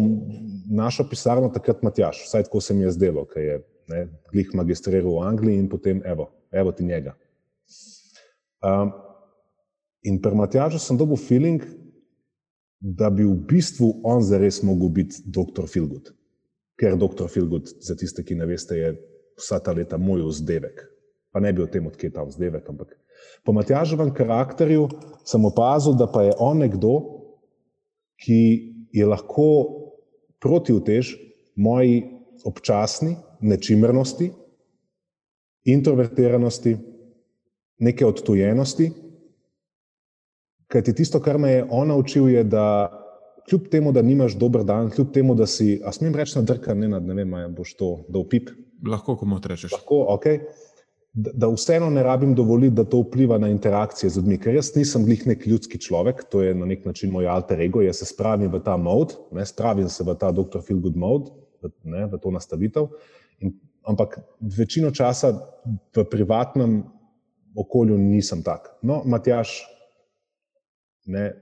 našo pisarno, takrat Matjaš, vsaj tako se mi je zdelo, ker je ne, glih magistriral v Angliji in potem evo, evo ti njega. Um, in pri Matjažu sem dobil feeling, da bi v bistvu on zares mogel biti doktor Filgud. Ker doktor Filgud, za tiste, ki ne veste, je vsa ta leta moj vzdevek. Pa ne bi o tem, odkje je ta vzdevek. Ampak po Matjaževem karakterju sem opazil, da pa je on nekdo, ki je lahko proti utež moji občasni nečimrnosti, introvertiranosti, neke odtujenosti. Ker ti tisto, kar me je on naučil, je, da kljub temu, da nimaš dober dan, kljub temu, da si, a smem reči, na drka, ne, ne vem, ali boš to, da upip.
Lahko, komu rečeš.
Lahko, ok. Da, da vseeno ne rabim dovoliti, da to vpliva na interakcije z ljudmi, ker jaz nisem glih nek ljudski človek, to je na nek način moj alter ego, jaz se spravim v ta mod, ne spravim se v ta Dr. Feel Good mode, v, ne, v to nastavitev. In, ampak večino časa v privatnem okolju nisem tak. No, Matjaš, ne,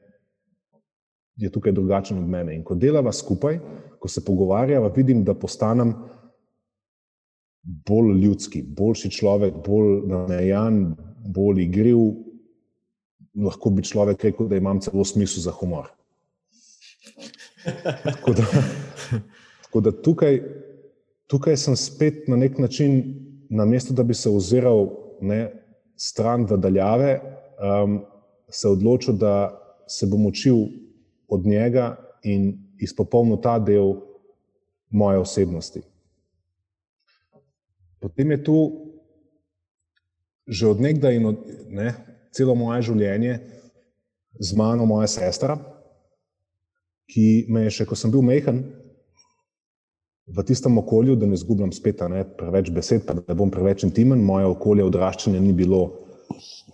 je tukaj drugačen od mene. In ko delava skupaj, ko se pogovarjava, vidim, da postanem bolj ljudski, boljši človek, bolj namejan, bolj igriv. Lahko bi človek rekel, da imam celo smisel za humor. Tako da, tako da tukaj, tukaj sem spet na nek način, na mesto, da bi se oziral ne, stran v daljave, um, se odločil, da se bom učil od njega in izpopolnil ta del moje osebnosti. Potem je tu že odnegdaj in od, ne, celo moje življenje z mano moja sestra, ki me je še, ko sem bil mehen, v tistem okolju, da ne zgubljam spet ne, preveč besed, pa da bom preveč intimen, moje okolje odraščanja ni bilo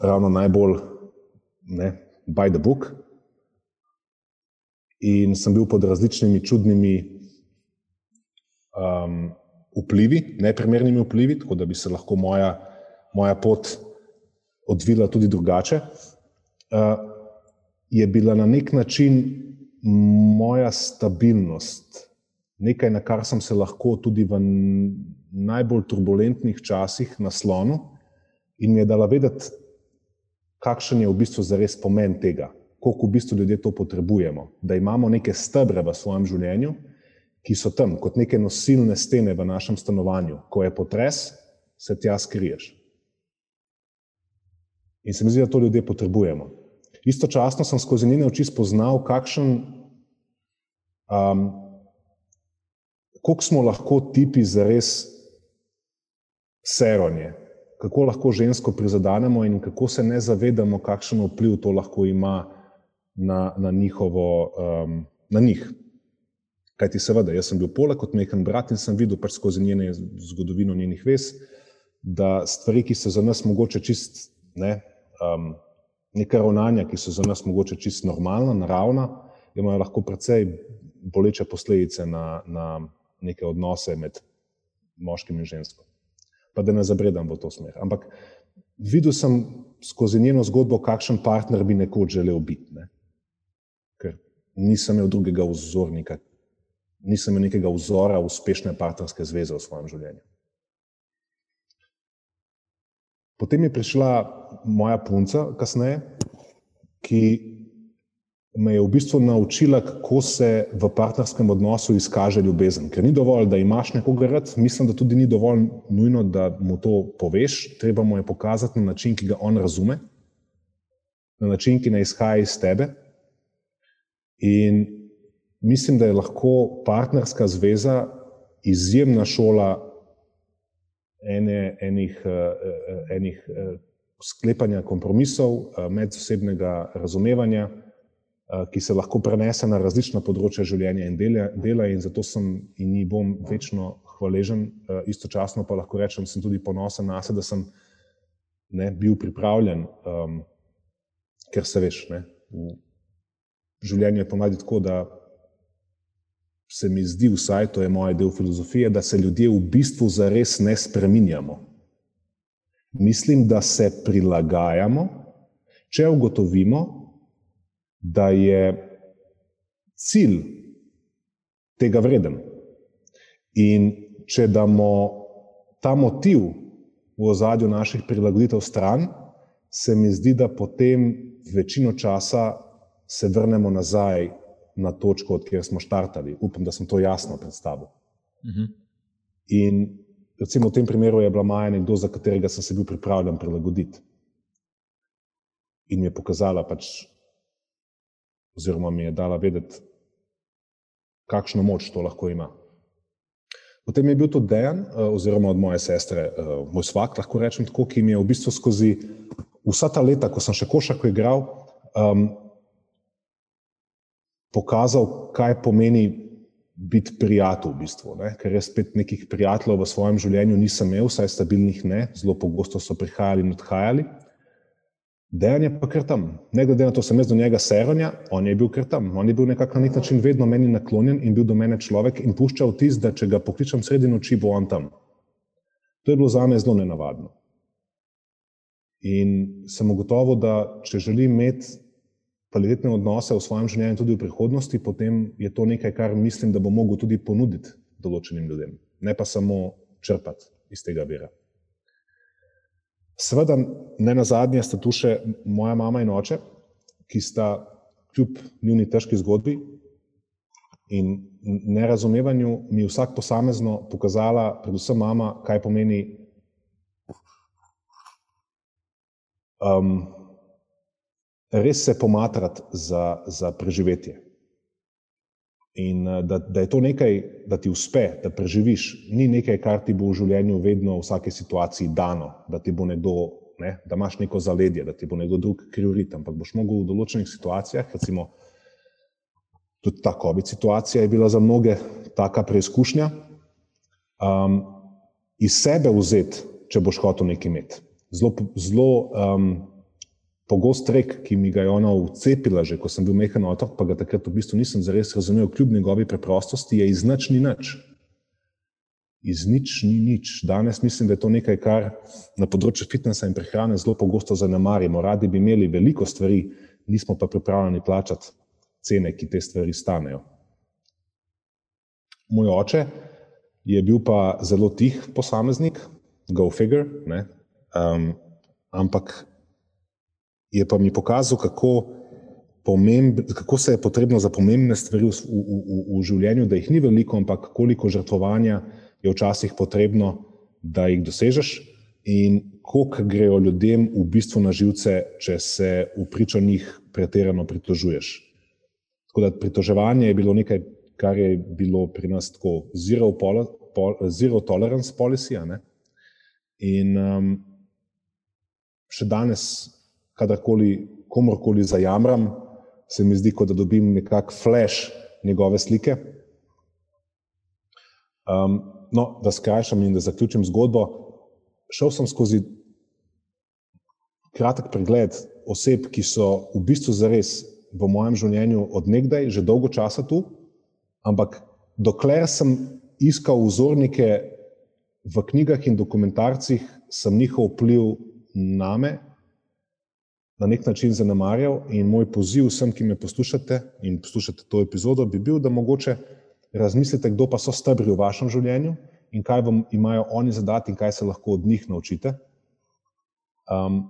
ravno najbolj ne, by the book, in sem bil pod različnimi čudnimi um, vplivi, neprimernimi vplivi, tako da bi se lahko moja, moja pot odvila tudi drugače. Uh, je bila na nek način moja stabilnost, nekaj, na kar sem se lahko tudi v najbolj turbulentnih časih naslonil in mi je dala vedeti, kakšen je v bistvu zares pomen tega koliko v bistvu ljudje to potrebujemo. Da imamo neke stebre v svojem življenju, ki so tam kot neke nosilne stene v našem stanovanju. Ko je potres, se tja skriješ. In se mi zdi, da to ljudje potrebujemo. Istočasno sem skozi njene oči spoznal, kakšen, um, koliko smo lahko tipi za res seronje, kako lahko žensko prizadenemo in kako se ne zavedamo, kakšen vpliv to lahko ima na, na, njihovo, um, na njih. Kaj ti seveda, jaz sem bil poleg kot mehen brat in sem videl pač skozi njene zgodovino njenih vez, da stvari, ki so za nas mogoče čist, ne, um, neka ravnanja, ki so za nas mogoče čist normalna, naravna, imajo lahko precej boleče posledice na, na neke odnose med moškim in žensko. Pa da ne zabredam v to smer. Ampak videl sem skozi njeno zgodbo, kakšen partner bi nekoč želel biti. Ne nisem imel drugega vzornika, nisem imel nekega vzora uspešne partnerske zveze v svojem življenju. Potem je prišla moja punca, kasneje, ki me je v bistvu naučila, kako se v partnerskem odnosu izkaže ljubezen. Ker ni dovolj, da imaš nekoga rad, mislim, da tudi ni dovolj nujno, da mu to poveš, treba mu je pokazati na način, ki ga on razume, na način, ki ne izhaja iz tebe. In mislim, da je lahko partnerska zveza izjemna šola ene, enih, eh, eh, enih eh, sklepanja kompromisov, medsebnega razumevanja, ki se lahko prenese na različna področja življenja in dela, in zato sem in ni bom večno hvaležen. Istočasno pa lahko rečem, da sem tudi ponosen na sebe, da sem ne, bil pripravljen, um, ker se veš, ne, v, življenje je ponavadi tako, da se mi zdi, vsaj to je moj del filozofije, da se ljudje v bistvu zares ne spreminjamo. Mislim, da se prilagajamo, če ugotovimo, da je cilj tega vreden. In če damo ta motiv v ozadju naših prilagoditev stran, se mi zdi, da potem večino časa se vrnemo nazaj na točko, od kjer smo štartali. Upam, da sem to jasno predstavil. Uh mhm. -huh. In recimo v tem primeru je bila Maja nekdo, za katerega sem se bil pripravljen prilagoditi. In mi je pokazala, pač, oziroma mi je dala vedeti, kakšno moč to lahko ima. Potem je bil tudi Dejan, eh, oziroma od moje sestre, eh, moj svak, lahko rečem tako, ki mi je v bistvu skozi vsa ta leta, ko sem še košarko igral, um, pokazal, kaj pomeni biti prijatelj, v bistvu, ne? ker jaz spet nekih prijateljev v svojem življenju nisem imel, vsaj stabilnih ne, zelo pogosto so prihajali in odhajali. Dejan je pa kar tam, ne glede na to, sem jaz do njega seronja, on je bil kar tam, on je bil nekako na nek način vedno meni naklonjen in bil do mene človek in puščal tis, da če ga pokličem sredi noči, bo on tam. To je bilo za me zelo nenavadno. In sem ugotovil, da če želim imeti kvalitetne odnose v svojem življenju tudi v prihodnosti, potem je to nekaj, kar mislim, da bo mogel tudi ponuditi določenim ljudem, ne pa samo črpati iz tega vira. Sveda, ne na zadnje, sta tu še moja mama in oče, ki sta kljub njuni težki zgodbi in nerazumevanju mi vsak posamezno pokazala, predvsem mama, kaj pomeni um, res se pomatrati za, za preživetje. In eh, da, da je to nekaj, da ti uspe, da preživiš, ni nekaj, kar ti bo v življenju vedno v vsaki situaciji dano, da ti bo nekdo, ne, da imaš neko zaledje, da ti bo nekdo drug kriv ritem, ampak boš mogel v določenih situacijah, recimo tudi ta COVID situacija je bila za mnoge taka preizkušnja, um, iz sebe vzeti, če boš hotel nekaj imeti. Zelo, zelo um, pogost rek, ki mi ga je ona vcepila, že ko sem bil mehen otrok, pa ga takrat v bistvu nisem zares razumel, kljub njegovi preprostosti, je iz nič ni nič. Iz nič ni nič. Danes mislim, da je to nekaj, kar na področju fitnesa in prehrane zelo pogosto zanemarimo. Radi bi imeli veliko stvari, nismo pa pripravljeni plačati cene, ki te stvari stanejo. Moj oče je bil pa zelo tih posameznik, go figure, um, ampak je pa mi pokazal, kako, pomemb, kako se je potrebno za pomembne stvari v, v, v, v življenju, da jih ni veliko, ampak koliko žrtvovanja je včasih potrebno, da jih dosežeš, in koliko grejo ljudem v bistvu na živce, če se v pričo njih pretirano pritožuješ. Tako da pritoževanje je bilo nekaj, kar je bilo pri nas tako zero, pol, pol, zero tolerance policy. In um, še danes kadarkoli komorkoli zajamram, se mi zdi, kot da dobim nekak flash njegove slike. Um, no, da skrajšam in da zaključim zgodbo. Šel sem skozi kratek pregled oseb, ki so v bistvu zares v mojem življenju odnegdaj, že dolgo časa tu, ampak dokler sem iskal vzornike v knjigah in dokumentarcih, sem njihov vpliv name na nek način zanemarjal. In moj poziv vsem, ki me poslušate in poslušate to epizodo, bi bil, da mogoče razmislite, kdo pa so stebri v vašem življenju in kaj vam imajo oni zadati in kaj se lahko od njih naučite. Um,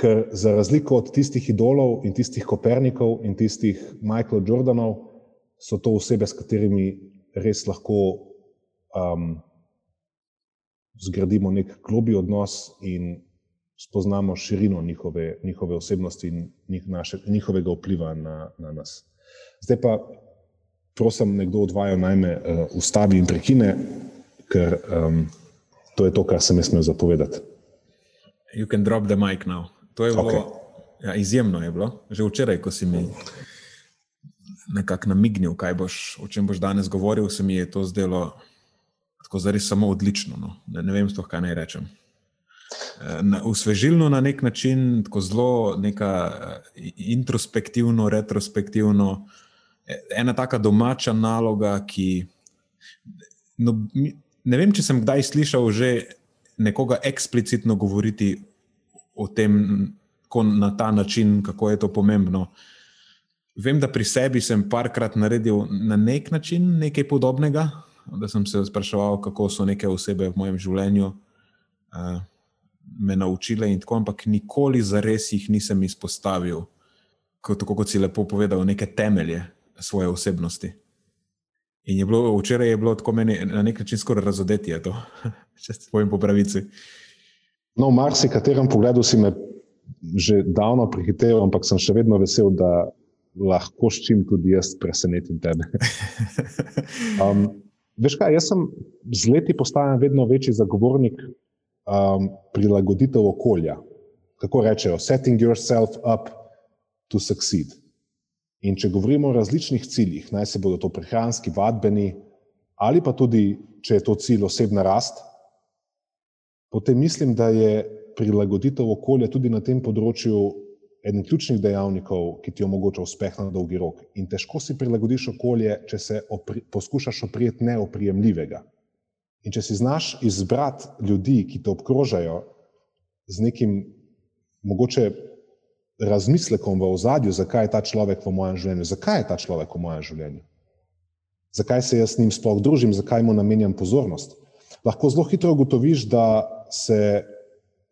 ker za razliko od tistih idolov in tistih Kopernikov in tistih Michael Jordanov, so to osebe, s katerimi res lahko um, zgradimo nek globi odnos in spoznamo širino njihove, njihove osebnosti in njih, naše, njihovega vpliva na, na nas. Zdaj pa, prosim, nekdo odvaja naj me uh, ustavi in prekine, ker um, to je to, kar sem jaz smel zapovedati.
You can drop the mic now. To je bilo okay. ja, izjemno, je bilo. Že včeraj, ko si mi nekako namignil, boš, o čem boš danes govoril, se mi je to zdelo tako zares samo odlično. No. Ne, ne vem, stoh, kaj naj rečem usvežilno na nek način, tako zelo neka eh, introspektivno, retrospektivno, e, ena taka domača naloga, ki. No, ne vem, če sem kdaj slišal že nekoga eksplicitno govoriti o tem, na ta način, kako je to pomembno. Vem, da pri sebi sem parkrat naredil na nek način nekaj podobnega, da sem se spraševal, kako so neke osebe v mojem življenju. Uh, me naučile, in tako, ampak nikoli za res jih nisem izpostavil, kot, tako kot si lepo povedal, neke temelje svoje osebnosti. In je bilo, včeraj je bilo tako meni na nek način skoraj razodetje, če se povem po pravici.
No, v marsikaterem pogledu si me že davno prehitev, ampak sem še vedno vesel, da lahko s čim tudi jaz presenetim tebe. Um, veš kaj, jaz sem z leti postajal vedno večji zagovornik um, prilagoditev okolja. Kako rečejo, setting yourself up to succeed. In če govorimo o različnih ciljih, naj se bodo to prehranski, vadbeni, ali pa tudi, če je to cilj osebna rast, potem mislim, da je prilagoditev okolja tudi na tem področju eden ključnih dejavnikov, ki ti omogoča uspeh na dolgi rok. In težko si prilagodiš okolje, če se opri, poskušaš oprijeti neoprijemljivega. In če si znaš izbrati ljudi, ki te obkrožajo z nekim mogoče razmislekom v ozadju, zakaj je ta človek v mojem življenju, zakaj je ta človek v mojem življenju, zakaj se jaz s njim sploh družim, zakaj mu namenjam pozornost. Lahko zelo hitro ugotoviš, da se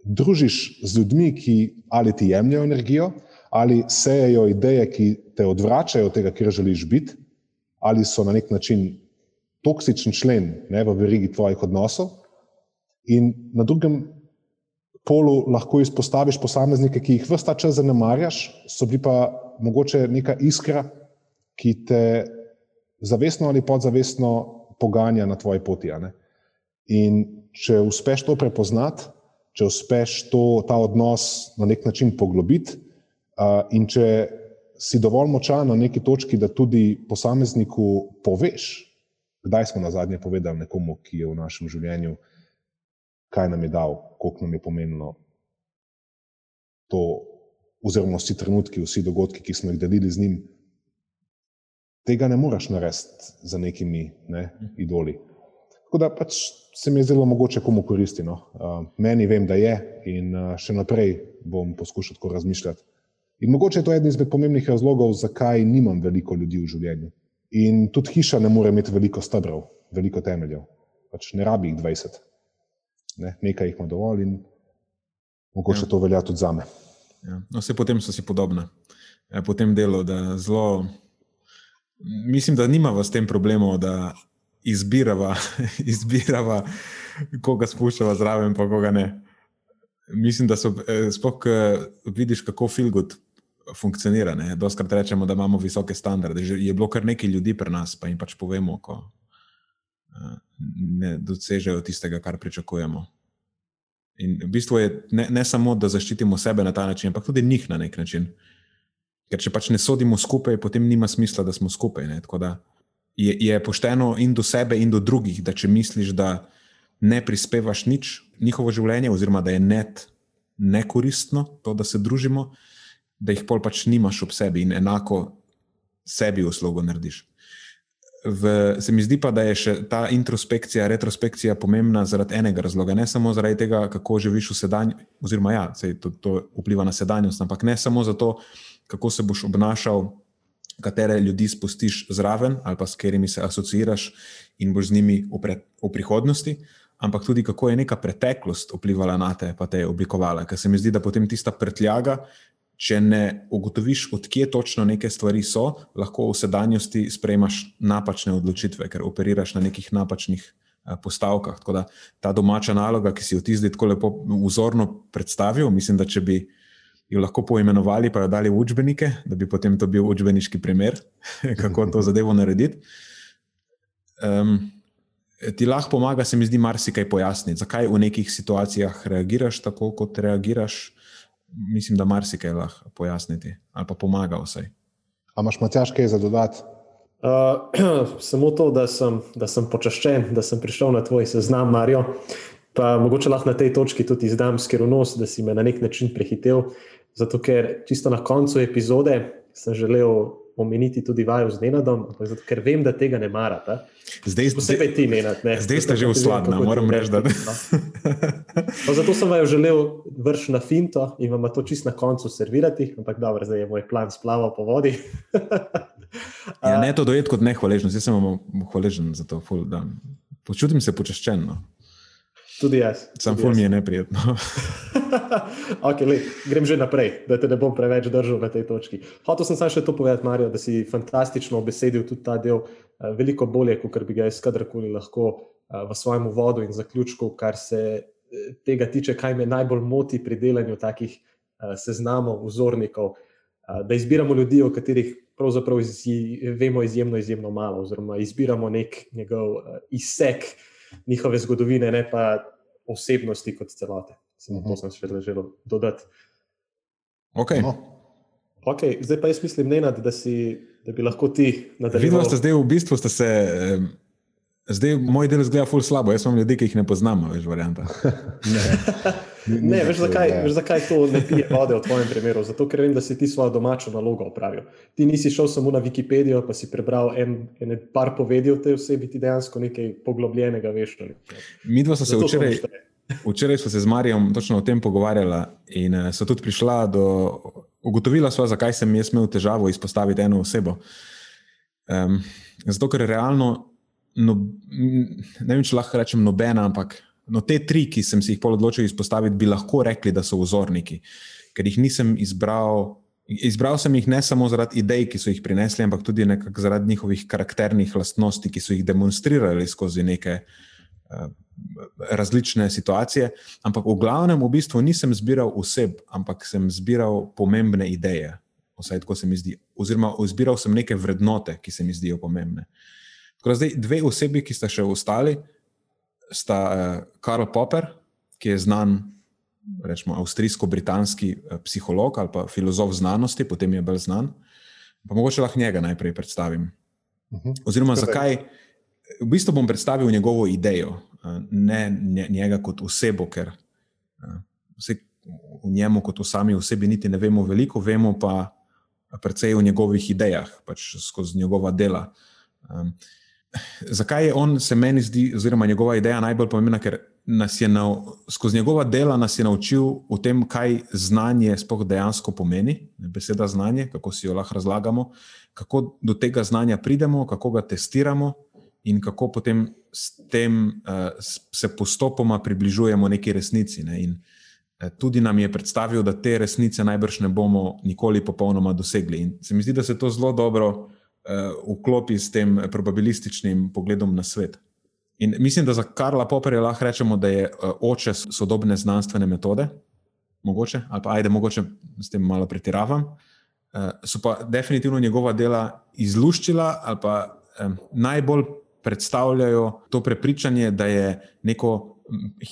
družiš z ljudmi, ki ali ti jemljajo energijo, ali sejejo ideje, ki te odvračajo od tega, kjer želiš biti, ali so na nek način toksičen člen ne, v verigi tvojih odnosov. In na drugem polu lahko izpostaviš posameznike, ki jih vse ta čas zanemarjaš, so bili pa mogoče neka iskra, ki te zavestno ali podzavestno poganja na tvoji poti. In če uspeš to prepoznati, če uspeš to, ta odnos na nek način poglobiti, uh, in če si dovolj močan na neki točki, da tudi posamezniku poveš, kdaj smo na zadnje povedali nekomu, ki je v našem življenju, kaj nam je dal, koliko nam je pomenilo to, oziroma vsi trenutki, vsi dogodki, ki smo jih delili z njim. Tega ne moreš narediti za nekimi ne, idoli. Tako da pač se mi je zelo mogoče komu koristiti. No. Uh, meni vem, da je in uh, še naprej bom poskušal tako razmišljati. In mogoče je to eden izmed pomembnih razlogov, zakaj nimam veliko ljudi v življenju. In tudi hiša ne more imeti veliko stebrov, veliko temeljev. Pač ne rabi jih 20. Ne, nekaj jih ima dovolj in mogoče ja. to velja tudi za me.
Ja. No, vse potem so si podobne. Ja, po tem delu, da zelo. Mislim, da nimamo s tem problemov, da izbirava, izbirava koga spuščava zraven, pa koga ne. Mislim, da so eh, spok, vidiš, kako filgud funkcionira. Doskrat rečemo, da imamo visoke standarde. Že je bilo kar nekaj ljudi pri nas, pa jim pač povemo, ko eh, ne dosežejo tistega, kar pričakujemo. In v bistvu je ne, ne samo, da zaščitimo sebe na ta način, ampak tudi njih na nek način. Ker če pač ne sodimo skupaj, potem nima smisla, da smo skupaj. Ne? Tako da je, je pošteno in do sebe, in do drugih, da če misliš, da ne prispevaš nič njihovo življenje, oziroma da je net nekoristno to, da se družimo, da jih pol pač nimaš ob sebi in enako sebi uslugo narediš. V, se mi zdi pa, da je še ta introspekcija, retrospekcija pomembna zaradi enega razloga. Ne samo zaradi tega, kako živiš v sedanji, oziroma ja, to, to vpliva na sedanjost, ampak ne samo zato, kako se boš obnašal katere ljudi spustiš zraven ali pa s katerimi se asociiraš in boš z njimi v, pre, v prihodnosti, ampak tudi kako je neka preteklost vplivala na te, pa te je oblikovala. Ker se mi zdi, da potem tista prtljaga, če ne ugotoviš, odkje točno neke stvari so, lahko v sedanjosti sprejmaš napačne odločitve, ker operiraš na nekih napačnih. Eh, postavkah. Tako da ta domača naloga, ki si jo ti zdaj tako lepo vzorno predstavil, mislim, da če bi uh, jo lahko poimenovali, pa jo dali v učbenike, da bi potem to bil učbeniški primer, kako to zadevo narediti. Um, ti lahko pomaga, se mi zdi, marsikaj pojasniti, zakaj v nekih situacijah reagiraš tako, kot reagiraš. Mislim, da marsikaj lahko pojasniti ali pa pomaga vsaj.
A imaš Matjaš kaj za dodati?
Uh, samo to, da sem, da sem počaščen, da sem prišel na tvoj seznam, Marijo. Pa mogoče lahko na tej točki tudi izdam skrivnost, da si me na nek način prehitel. Zato, ker čisto na koncu epizode sem želel omeniti tudi vaju z Nenadom, zato, ker vem, da tega ne marate.
Zdaj,
posebej ti, Nenad. Ne,
zdaj ste že usladni, moram reči. Da...
No, zato sem vaju želel vršiti na finto in vam to čisto na koncu servirati, ampak dobro, zdaj je moj plan splaval po vodi.
ja, ne to dojeti kot nehvaležnost, jaz sem vam hvaležen za to. Ful, Počutim se počaščen.
Tudi jaz.
Sam ful mi je neprijetno.
okay, lej, grem že naprej, da te ne bom preveč držal na tej točki. Hotel sem samo še to povedati, Marijo, da si fantastično obesedil tudi ta del, uh, veliko bolje, kot bi ga jaz kadarkoli lahko uh, v svojem uvodu in zaključku, kar se uh, tega tiče, kaj me najbolj moti pri delanju takih uh, seznamov, vzornikov, uh, da izbiramo ljudi, o katerih pravzaprav izji, vemo izjemno, izjemno malo, oziroma izbiramo nek njegov uh, izsek njihove zgodovine, ne pa osebnosti kot celote. Samo to sem še želel dodati.
Okay. No.
Okay, zdaj pa jaz mislim, Nenad, da, si, da bi lahko ti nadaljeval.
Vidno ste zdaj v bistvu ste se. Eh, Zdaj moj del zgleda ful slabo, jaz imam ljudi, ki jih ne poznam, veš, varianta.
ne, ne veš, zakaj, veš, zakaj to ne pije vode v tvojem primeru? Zato, ker vem, da si ti svojo domačo nalogo opravil. Ti nisi šel samo na Wikipedijo, pa si prebral en, en par povedi o tej osebi, ti dejansko nekaj poglobljenega veš.
Mi dva smo se včeraj, včeraj smo se z Marijom točno o tem pogovarjala in uh, so tudi prišla do, ugotovila sva, zakaj sem jaz imel težavo izpostaviti eno osebo. Um, zato, ker realno no, ne vem, če lahko rečem nobena, ampak no, te tri, ki sem si jih odločil izpostaviti, bi lahko rekli, da so vzorniki, ker jih nisem izbral. Izbral sem jih ne samo zaradi idej, ki so jih prinesli, ampak tudi zaradi njihovih karakternih lastnosti, ki so jih demonstrirali skozi neke uh, različne situacije. Ampak v glavnem, v bistvu nisem zbiral oseb, ampak sem zbiral pomembne ideje. Vsaj tako se mi zdi. Oziroma, zbiral sem neke vrednote, ki se mi zdijo pomembne. Uh, Tako, zdaj, dve osebi, ki sta še ostali, sta uh, Karl Popper, ki je znan, rečemo, avstrijsko-britanski uh, psiholog ali pa filozof znanosti, potem je bolj znan. Pa mogoče lahko njega najprej predstavim. Mhm. Oziroma, zakaj? V bistvu bom predstavil njegovo idejo, uh, ne njega kot osebo, ker uh, vse v njemu, kot v sami osebi, niti ne vemo veliko, vemo pa precej o njegovih idejah, pač skozi njegova dela. Zakaj je on, se meni zdi, oziroma njegova ideja najbolj pomembna, ker nas je na, skozi njegova dela nas je naučil o tem, kaj znanje sploh dejansko pomeni, beseda znanje, kako si jo lahko razlagamo, kako do tega znanja pridemo, kako ga testiramo in kako potem s tem uh, se postopoma približujemo neki resnici. Ne? In, uh, Tudi nam je predstavil, da te resnice najbrž ne bomo nikoli popolnoma dosegli. In se mi zdi, da se to zelo dobro uh, vklopi s tem probabilističnim pogledom na svet. In mislim, da za Karla Popperja lahko rečemo, da je uh, oče sodobne znanstvene metode, mogoče, ali pa ajde, mogoče s tem malo pretiravam. Uh, so pa definitivno njegova dela izluščila ali pa najbolj predstavljajo to prepričanje, da je neko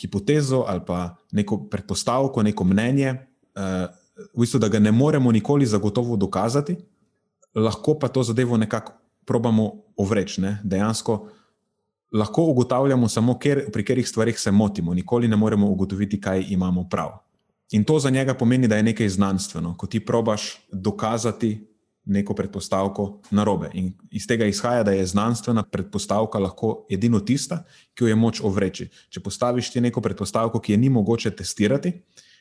hipotezo ali pa neko predpostavko, neko mnenje, v bistvu, da ga ne moremo nikoli zagotovo dokazati, lahko pa to zadevo nekako probamo ovreči. Ne? Dejansko lahko ugotavljamo samo, ker, pri katerih stvarih se motimo, nikoli ne moremo ugotoviti, kaj imamo prav. In to za njega pomeni, da je nekaj znanstveno, ko ti probaš dokazati neko predpostavko na robe. In iz tega izhaja, da je znanstvena predpostavka lahko edino tista, ki jo je moč ovreči. Če postaviš ti neko predpostavko, ki je ni mogoče testirati,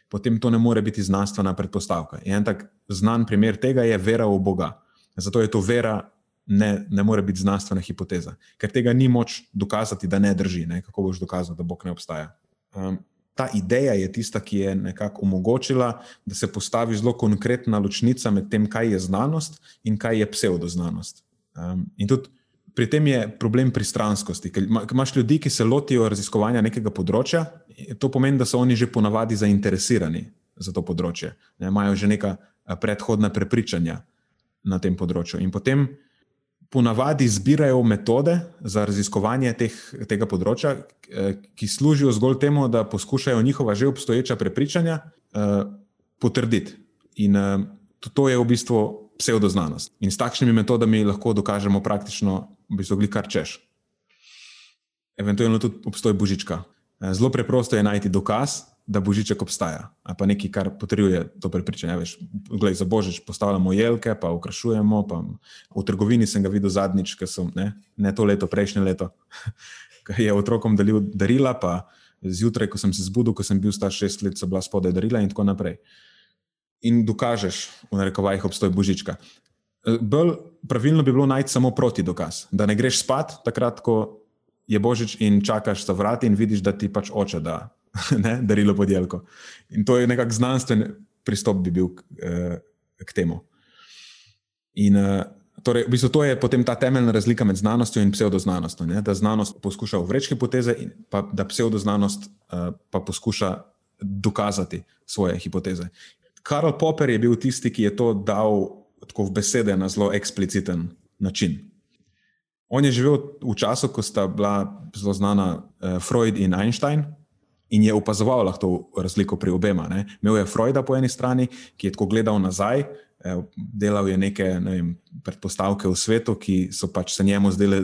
potem to ne more biti znanstvena predpostavka. En tak znan primer tega je vera v Boga. Zato je to vera, ne, ne more biti znanstvena hipoteza, ker tega ni moč dokazati, da ne drži. Ne? Kako boš dokazal, da Bog ne obstaja? Um, ta ideja je tista, ki je nekako omogočila, da se postavi zelo konkretna ločnica med tem, kaj je znanost in kaj je pseudoznanost. Um, in tudi pri tem je problem pristranskosti. Ker imaš ljudi, ki se lotijo raziskovanja nekega področja, to pomeni, da so oni že ponavadi zainteresirani za to področje, ne? imajo že neka predhodna prepričanja na tem področju. In potem ponavadi zbirajo metode za raziskovanje teh, tega področja, eh, ki služijo zgolj temu, da poskušajo njihova že obstoječa prepričanja uh, potrditi. In uh, to je v bistvu pseudoznanost. In s takšnimi metodami lahko dokažemo praktično, v bistvu, kar češ. Eventualno tudi obstoj božička. Zelo preprosto je najti dokaz, da božiček obstaja, ali pa nekaj, kar potrjuje to prepričanje. Veš, glej, za božič postavljamo jelke, pa ukrašujemo. Pa v trgovini sem ga videl zadnjič, ker sem ne, ne to leto, prejšnje leto, ki je otrokom delil darila, pa zjutraj, ko sem se zbudil, ko sem bil star šest let, so bila spodaj darila in tako naprej. In dokažeš, v narekovajih, obstoj božička. Bolj pravilno bi bilo najti samo proti dokaz, da ne greš spat takrat, ko je božič in čakaš za vrati in vidiš, da ti pač oče da ne, darilo podelko. In to je nekako znanstven pristop, bi bil eh, k temu. In eh, torej, v bistvu to je potem ta temeljna razlika med znanostjo in pseudoznanostjo. Da znanost poskuša vreči hipoteze, in pa da pseudoznanost eh, pa poskuša dokazati svoje hipoteze. Karl Popper je bil tisti, ki je to dal tako v besede na zelo ekspliciten način. On je živel v času, ko sta bila zelo znana uh, Freud in Einstein in je opazoval lahko razliko pri obema. Ne. Imel je Freuda po eni strani, ki je tako gledal nazaj, eh, delal je neke ne vem, predpostavke v svetu, ki so pač se njemu zdele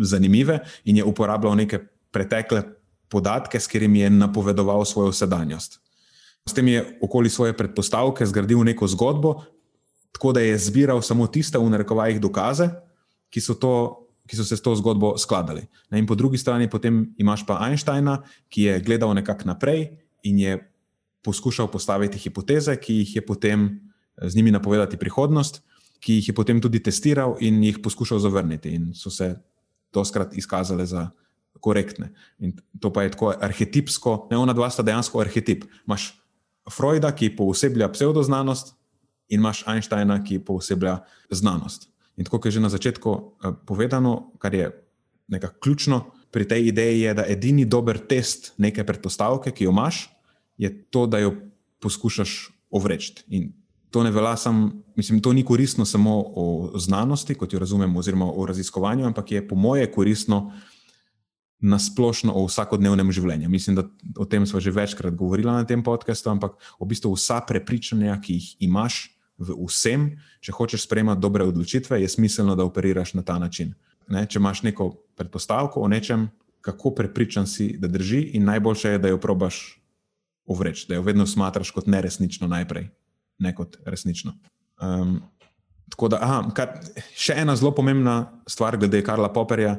zanimive in je uporabljal neke pretekle podatke, s katerimi je napovedoval svojo sedanjost. S tem je okoli svoje predpostavke zgradil neko zgodbo, tako da je zbiral samo tiste v narekovajih dokaze, ki so to ki so se s to zgodbo skladali. In po drugi strani potem imaš pa Einsteina, ki je gledal nekako naprej in je poskušal postaviti hipoteze, ki jih je potem z njimi napovedati prihodnost, ki jih je potem tudi testiral in jih poskušal zavrniti, in so se doskrat izkazale za korektne. In to pa je tako arhetipsko, ne ona dva sta dejansko arhetip. Imáš Freuda, ki pooseblja pseudoznanost, in imaš Einsteina, ki pooseblja znanost. In tako je že na začetku uh, povedano, kar je nekako ključno pri tej ideji, je, da edini dober test neke predpostavke, ki jo imaš, je to, da jo poskušaš ovreči. In to ne velja samo, mislim, to ni koristno samo o znanosti, kot jo razumemo, oziroma o raziskovanju, ampak je po moje koristno na splošno o vsakodnevnem življenju. Mislim, da o tem smo že večkrat govorili na tem podkastu, ampak v bistvu vsa prepričanja, ki jih imaš v vsem, če hočeš sprejemati dobre odločitve, je smiselno, da operiraš na ta način. Ne? Če imaš neko predpostavko o nečem, kako prepričan si, da drži, in najboljše je, da jo probaš uvreči, da jo vedno smatraš kot neresnično najprej, ne kot resnično. Um, tako da, aha, kar, še ena zelo pomembna stvar glede Karla Popperja.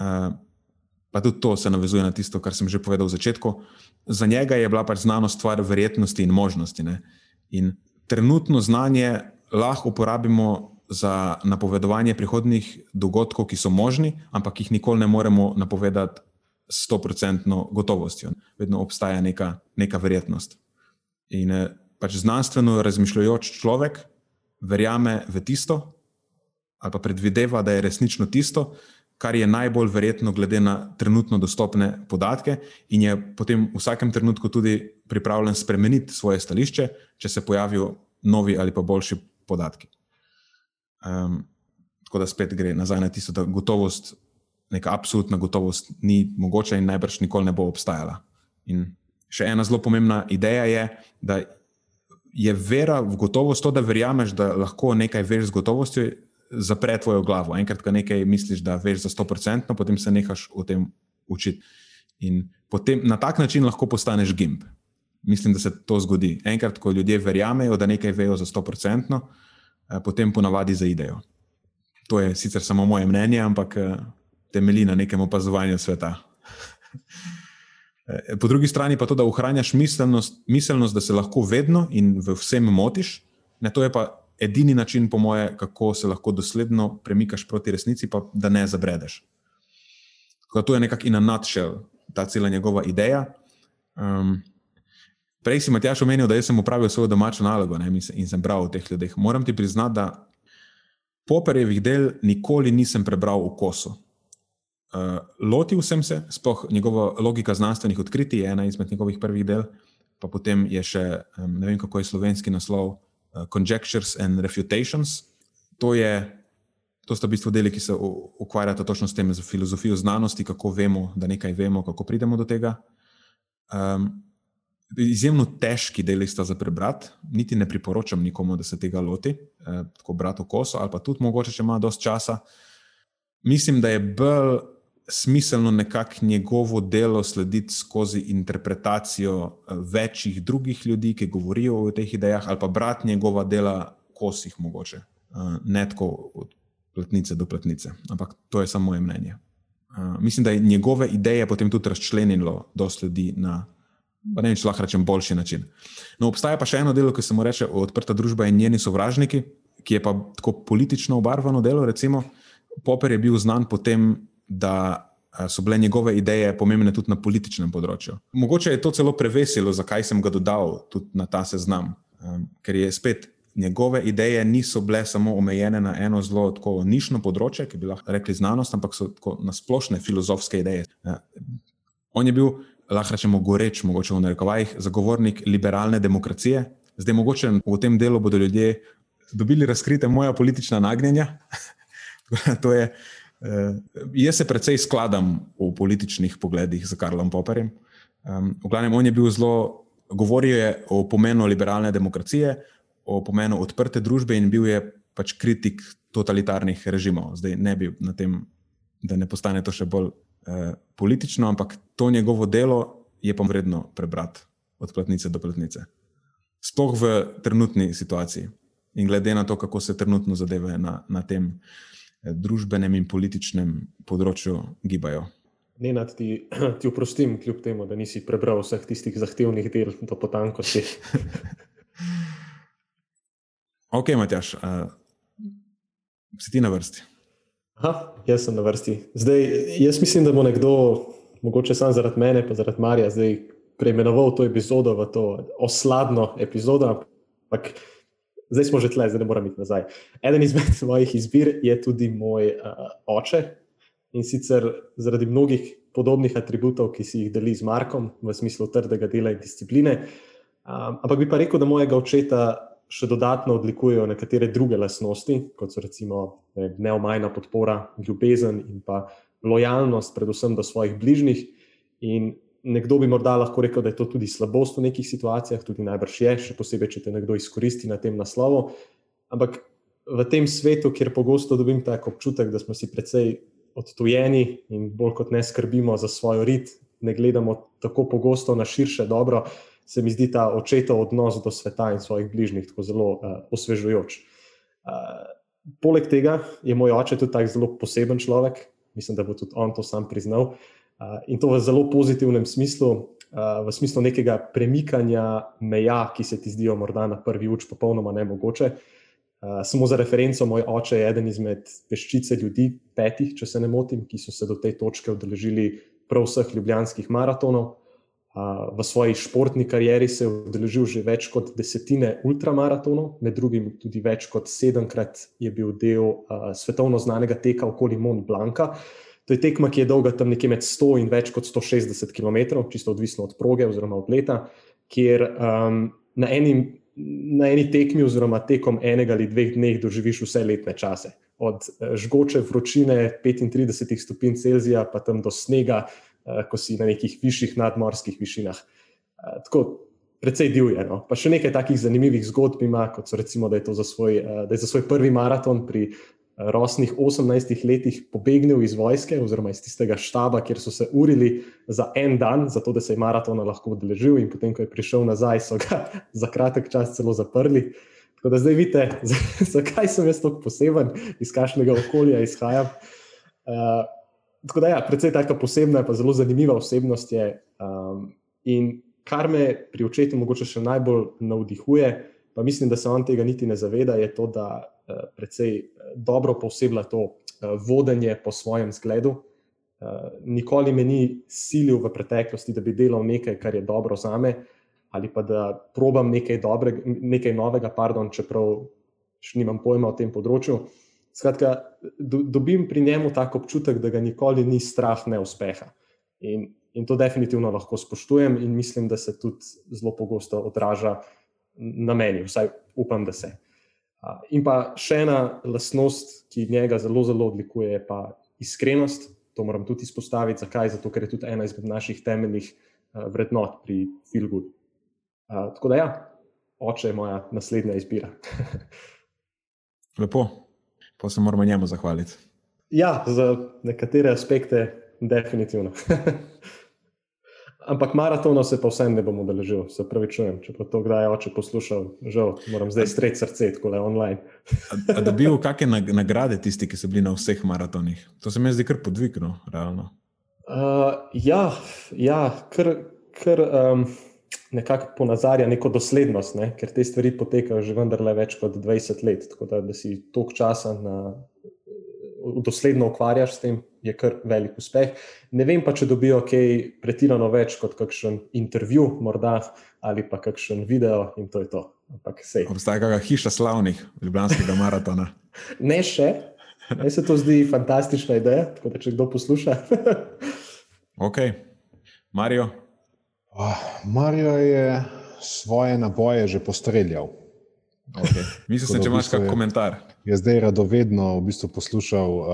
Uh, Pa tudi to se navezuje na tisto, kar sem že povedal v začetku. Za njega je bila pač znanost stvar verjetnosti in možnosti. Ne? In trenutno znanje lahko uporabimo za napovedovanje prihodnih dogodkov, ki so možni, ampak jih nikoli ne moremo napovedati s 100% gotovostjo. Vedno obstaja neka, neka verjetnost. In eh, pač znanstveno razmišljajoč človek verjame v tisto, ali pa predvideva, da je resnično tisto, kar je najbolj verjetno, glede na trenutno dostopne podatke, in je potem v vsakem trenutku tudi pripravljen spremeniti svoje stališče, če se pojavijo novi ali pa boljši podatki. Um, tako da spet gre nazaj na tisto, da gotovost, neka absolutna gotovost, ni mogoča in najbrž nikoli ne bo obstajala. In še ena zelo pomembna ideja je, da je vera v gotovost to, da verjameš, da lahko nekaj veš z gotovostjo, zapre tvojo glavo. Enkrat, ko nekaj misliš, da veš za 100%, potem se nehaš o tem učiti. In potem na tak način lahko postaneš gimb mislim, da se to zgodi. Enkrat, ko ljudje verjamejo, da nekaj vejo za 100%, eh, potem ponavadi zaidejo. To je sicer samo moje mnenje, ampak eh, temelji na nekem opazovanju sveta. Eh, po drugi strani pa to, da ohranjaš miselnost, miselnost, da se lahko vedno in v vsem motiš, ne, to je pa edini način, po moje, kako se lahko dosledno premikaš proti resnici, pa da ne zabredeš. To je nekako in nutshell, ta cela njegova ideja. Um, Prej si Matjaš omenil, da sem upravil svojo domačo nalogo ne, in sem bral o teh ljudeh. Moram ti priznati, da Poperjevih del nikoli nisem prebral v kosu. Uh, lotil sem se, sploh njegova logika znanstvenih odkritij je ena izmed njegovih prvih del, pa potem je še, um, ne vem kako je slovenski naslov, Conjectures and Refutations. To, je, to sta v bistvu deli, ki se ukvarjata točno s tem, z filozofijo znanosti, kako vemo, da nekaj vemo, kako pridemo do tega. Um, izjemno težki deli sta za prebrati, niti ne priporočam nikomu, da se tega loti, eh, tako brati v koso, ali pa tudi mogoče, če ima dosti časa. Mislim, da je bolj smiselno nekako njegovo delo slediti skozi interpretacijo eh, večjih drugih ljudi, ki govorijo o teh idejah, ali pa brati njegova dela v kosih, mogoče, eh, ne tako od pletnice do pletnice. Ampak to je samo moje mnenje. Uh, mislim, da je njegove ideje potem tudi razčlenilo dosti ljudi na pa ne vem, če lahko rečem, boljši način. No, obstaja pa še eno delo, ki se mu reče Odprta družba in njeni sovražniki, ki je pa tako politično obarvano delo. Recimo, Popper je bil znan po tem, da so bile njegove ideje pomembne tudi na političnem področju. Mogoče je to celo prevesilo, zakaj sem ga dodal tudi na ta seznam, ker je spet. Njegove ideje niso bile samo omejene na eno zelo tako nišno področje, ki bi lahko rekli znanost, ampak so tako nasplošne filozofske ideje. On je bil, lahko rečemo, goreč, mogoče v narekovajih, zagovornik liberalne demokracije. Zdaj, mogoče v tem delu bodo ljudje dobili razkrite moja politična nagnjenja. to je, jaz se precej skladam v političnih pogledih z Karlom Popperjem. Um, v glavnem, on je bil zelo, govoril je o pomenu liberalne demokracije, o pomenu odprte družbe in bil je pač kritik totalitarnih režimov. Zdaj ne bi na tem, da ne postane to še bolj uh, politično, ampak to njegovo delo je pa vredno prebrati od platnice do platnice. Sploh v trenutni situaciji in glede na to, kako se trenutno zadeve na, na tem eh, družbenem in političnem področju gibajo.
Ne, nad ti, ti oprostim, kljub temu, da nisi prebral vseh tistih zahtevnih del do potankosti.
ok, Matjaš, uh, si ti na vrsti.
Aha, jaz sem na vrsti. Zdaj, jaz mislim, da bo nekdo, mogoče samo zaradi mene, pa zaradi Marija, zdaj preimenoval to epizodo v to osladno epizodo. Ampak zdaj smo že tle, zdaj ne moram iti nazaj. Eden izmed mojih izbir je tudi moj uh, oče in sicer zaradi mnogih podobnih atributov, ki si jih deli z Markom, v smislu trdega dela in discipline. Um, ampak bi pa rekel, da mojega očeta še dodatno odlikujejo nekatere druge lasnosti, kot so recimo ne, neomajna podpora, ljubezen in pa lojalnost, predvsem do svojih bližnjih. In nekdo bi morda lahko rekel, da je to tudi slabost v nekih situacijah, tudi najbrž je, še posebej, če te nekdo izkoristi na tem naslovu. Ampak v tem svetu, kjer pogosto dobim tak občutek, da smo si precej odtujeni in bolj kot ne skrbimo za svoj rit, ne gledamo tako pogosto na širše dobro, se mi zdi ta očetov odnos do sveta in svojih bližnjih tako zelo uh, osvežujoč. Uh, poleg tega je moj oče tudi tak zelo poseben človek, mislim, da bo tudi on to sam priznal. Uh, in to v zelo pozitivnem smislu, v smislu nekega premikanja meja, ki se ti zdijo morda na prvi uč popolnoma nemogoče. Samo za referenco, moj oče je eden izmed peščice ljudi, petih, če se ne motim, ki so se do te točke udeležili prav vseh ljubljanskih maratonov. V svoji športni karieri se je udeležil že več kot desetine ultramaratonov, med drugim tudi več kot sedemkrat je bil del svetovno znanega teka okoli Mont Blanca. To je tekma, ki je dolga tam nekje med 100 in več kot 160 km, čisto odvisno od proge oziroma od leta, kjer um, na, eni, na eni tekmi oziroma tekom enega ali dveh dneh doživiš vse letne čase. Od uh, žgoče vročine 35 stopinj Celzija pa tam do snega, uh, ko si na nekih višjih nadmorskih višinah. Uh, tako, Predvsej divje. No? Pa še nekaj takih zanimivih zgodb ima, kot so recimo, da je, za svoj, da je za svoj prvi maraton pri rosnih 18 letih pobegnil iz vojske oziroma iz tistega štaba, kjer so se urili za en dan, zato da se je maratona lahko udeležil, in potem, ko je prišel nazaj, so ga za kratek čas celo zaprli. Tako da zdaj vidite, zakaj sem jaz tako poseben, iz kakšnega okolja izhajam. Uh, tako da, ja, predvsej taka posebna, pa zelo zanimiva osebnost je. Um, in kar me pri očetu mogoče še najbolj navdihuje, pa mislim, da se on tega niti ne zaveda, je to, da uh, precej dobro posebla to uh, vodenje po svojem zgledu. Uh, nikoli me ni silil v preteklosti, da bi delal nekaj, kar je dobro za me, ali pa da probam nekaj, dobrega, nekaj novega, pardon, čeprav še nimam pojma o tem področju. Skratka, do, dobim pri njemu tako občutek, da ga nikoli ni strah neuspeha. In, in to definitivno lahko spoštujem, in mislim, da se tudi zelo pogosto odraža na meni, vsaj upam, da se. In pa še ena lastnost, ki njega zelo, zelo odlikuje, je pa iskrenost. To moram tudi izpostaviti. Zakaj? Zato, ker je tudi ena izmed naših temeljnih vrednot pri Filgu. Tako da, ja, oče je moja naslednja izbira.
Lepo, pa se moramo njemu zahvaliti.
Ja, za nekatere aspekte, definitivno. Ampak maratono se pa vsem ne bom udeležil, se pravi, čujem. Če pa to kdaj oče poslušal, žal, moram zdaj streti srce, tako le online.
Da bi bil kakšne nagrade tisti, ki so bili na vseh maratonih? To se mi zdi kar podvikno, realno.
Uh, ja, ja, kar, kar um, nekako ponazarja neko doslednost, ne? ker te stvari potekajo že vendarle več kot 20 let. Tako da, da si toliko časa na, dosledno ukvarjaš s tem, je kar velik uspeh. Ne vem pa, če dobijo kaj pretirano več kot kakšen intervju, morda ali pa kakšen video in to je to.
Obstaja kakšna hiša slavnih Ljubljanskega maratona?
ne še. Meni se to zdi fantastična ideja, tako da če kdo posluša.
ok, Marijo.
Oh, Marijo je svoje naboje že postreljal.
Okay. Mislim, da imaš kakšen komentar.
Jaz zdaj radovedno v bistvu poslušal uh,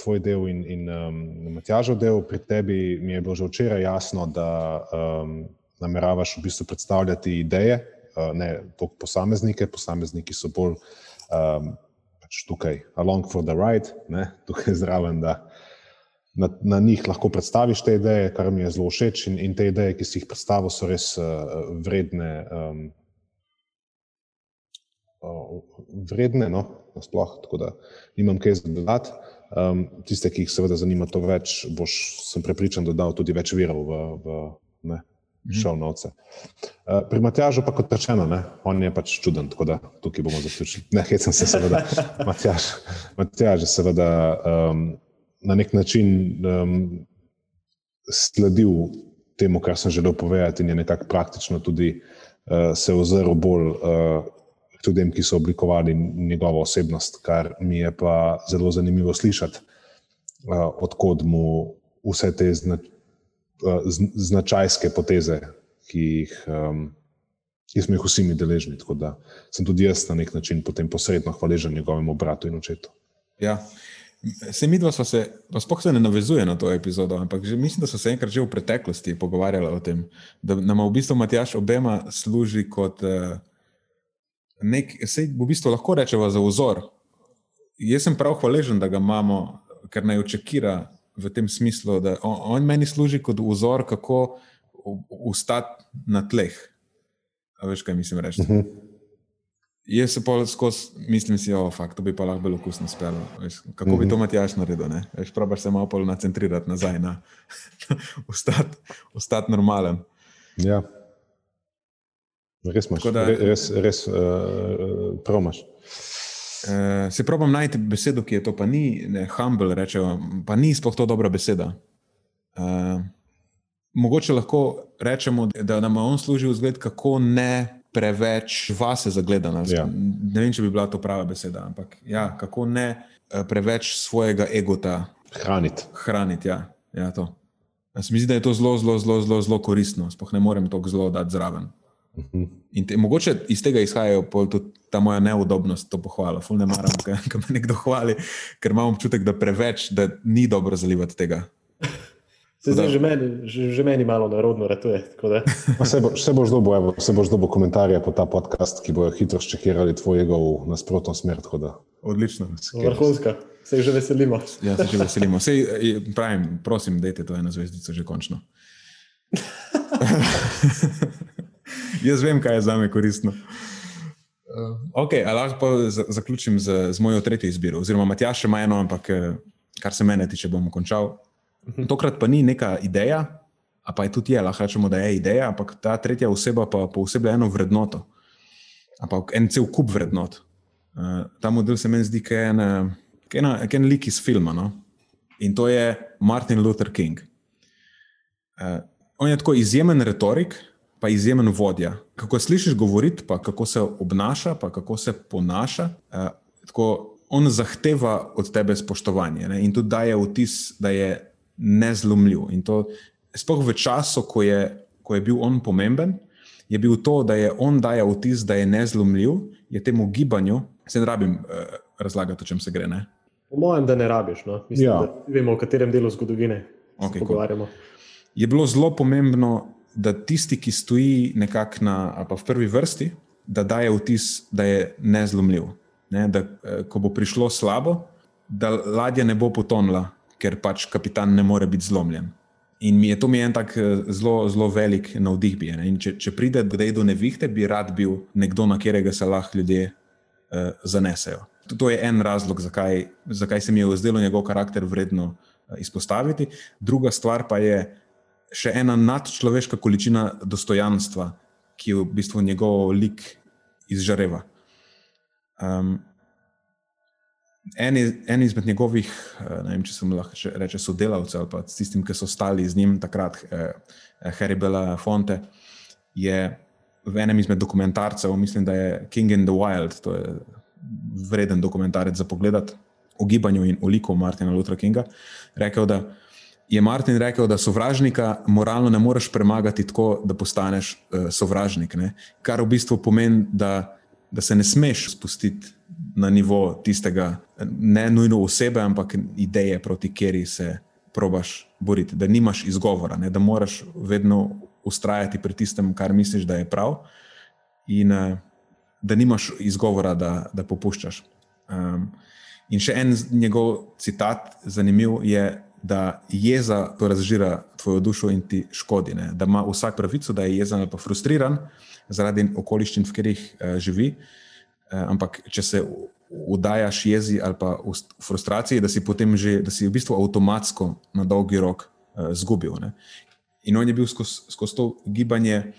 tvoj del in, in um, Matjažov del. Pri tebi mi je bilo že včeraj jasno, da um, nameravaš v bistvu predstavljati ideje, uh, ne toliko posameznike. Posamezniki so bolj um, pač tukaj, along for the ride, ne? tukaj zraven, da na, na njih lahko predstaviš te ideje, kar mi je zelo všeč. In, in te ideje, ki si jih predstavil, so res uh, vredne. Um, Vredne, no, sploh, tako da nimam kaj za dodati. Um, tiste, ki jih seveda zanima to več, boš, sem prepričan, dodal tudi več virov v, v ne, mhm. šovnovce. Uh, pri Matjažu pa kot rečeno, ne, on je pač čuden, tako da tukaj bomo zaključili. Ne, hecam se seveda. Matjaž, Matjaž je seveda um, na nek način um, sledil temu, kar sem želel povedati, in je nekako praktično tudi uh, se ozrl bolj uh, ljudem, ki so oblikovali njegovo osebnost, kar mi je pa zelo zanimivo slišati, uh, odkud mu vse te zna, uh, značajske poteze, ki jih. Um, Ki smo jih vsi mi deležni, tako da sem tudi jaz na nek način potem posredno hvaležen njegovemu bratu in očetu.
Ja, Se mi dva smo se, pa spoh se ne navezuje na to epizodo, ampak že, mislim, da so se enkrat že v preteklosti pogovarjali o tem, da nam v bistvu Matjaš obema služi kot uh, nek, se v bistvu lahko rečemo za vzor. Jaz sem prav hvaležen, da ga imamo, ker naj očekira v tem smislu, da on, on meni služi kot vzor, kako ustati na tleh. A veš, kaj mislim reči? Uh mhm. -huh. Jaz se pa skozi mislim, da oh, to bi pa lahko bilo okusno spelo. Kako mm -hmm. bi to mhm. Matjaš naredil? Probaš se malo nacentrirati nazaj, na ostati ostat normalen.
Ja, res imaš. Da, res res uh, promaš.
Uh, se probam najti besedo, ki je to, pa ni ne, humble, rečejo, pa ni sploh to dobra beseda. Uh, mogoče lahko rečemo, da nam je on služil zgled, kako ne preveč vase zagledana. Ja. Ne vem, če bi bila to prava beseda, ampak ja, kako ne preveč svojega egota
hraniti.
Hraniti, ja. ja to. Se mi zdi, da je to zelo, zelo, zelo, zelo, zelo koristno, spoh ne morem to zelo dati zraven. Mhm. In te, mogoče iz tega izhajajo tudi ta moja neudobnost, to pohvalo. Ful ne maram, ko me nekdo hvali, ker imam občutek, da preveč, da ni dobro zalivati tega.
Se zdaj že meni, že, že meni malo narodno ratuje.
Vse bo, boš dobo, evo, vse boš dobo komentarje po ta podcast, ki bojo hitro ščekirali tvojega v nasprotno smer.
Odlično.
Vrhunska. Se že veselimo.
Ja, se že veselimo. Sej, pravim, prosim, dajte to eno zvezdico že končno. Jaz vem, kaj je za me koristno. Okay, lahko zaključim z, z mojo tretjo izbiro. Oziroma, Matjaš ima eno, ampak eh, kar se mene tiče, bom končal. Mhm. Tokrat pa ni neka ideja, pa je tudi je, lahko rečemo, da je ideja, ampak ta tretja oseba pa posebej eno vrednoto, pa en cel kup vrednot. Uh, ta model se meni zdi, da je en, en, en lik iz filma no? in to je Martin Luther King. Uh, on je tako izjemen retorik, pa izjemen vodja. Kako slišiš govoriti, pa kako se obnaša, pa kako se ponaša. Uh, tako, On zahteva od tebe spoštovanje ne? in tudi daje vtis, da je nezlomljiv. In to, sploh v času, ko je, ko je bil on pomemben, je bil to, da je on dajal vtis, da je nezlomljiv, je temu gibanju, se ne rabim uh, razlagati, o čem se gre. Ne?
Po mojem, da ne rabiš. No? Mislim, ja. Vemo, v katerem delu zgodovine okay, se pogovarjamo.
Je bilo zelo pomembno, da tisti, ki stoji nekako v prvi vrsti, da daje vtis, da je nezlomljiv. Ne? Da, uh, ko bo prišlo slabo, da ladja ne bo potonila, ker pač kapitan ne more biti zlomljen. In mi je to mi en tak eh, zelo, zelo velik navdih. Bi, če, če pride kdaj do nevihte, bi rad bil nekdo, na katerega se lahko ljudje uh, zanesejo. To je en razlog, zakaj, zakaj se mi je zdelo njegov karakter vredno uh, izpostaviti. Druga stvar pa je še ena nadčloveška količina dostojanstva, ki v bistvu njegov lik izžareva. Um, en, en izmed njegovih, eh, ne vem, če se mu lahko reče, sodelavcev ali pa tistim, ki so stali z njim takrat, eh, Harry Belafonte, je v enem izmed dokumentarcev, mislim, da je King in the Wild, to je vreden dokumentarec za pogled o gibanju in o liku Martina Luthera Kinga, rekel, da je Martin rekel, da sovražnika moralno ne moreš premagati tako, da postaneš uh, sovražnik. Ne? Kar v bistvu pomeni, da, da se ne smeš spustiti na nivo tistega, ne nujno osebe, ampak ideje, proti kateri se probaš boriti, da nimaš izgovora, ne? da moraš vedno ustrajati pri tistem, kar misliš, da je prav, in uh, da nimaš izgovora, da, da popuščaš. Um, in še en njegov citat, zanimiv je, da jeza to razžira tvojo dušo in ti škodi. Ne? Da ima vsak pravico, da je jezen ali pa frustriran zaradi okoliščin, v katerih uh, živi. Uh, ampak če se vdajaš jezi ali pa v frustraciji, da si potem že, da si v bistvu avtomatsko na dolgi rok uh, zgubil. Ne? In on je bil skozi skoz to gibanje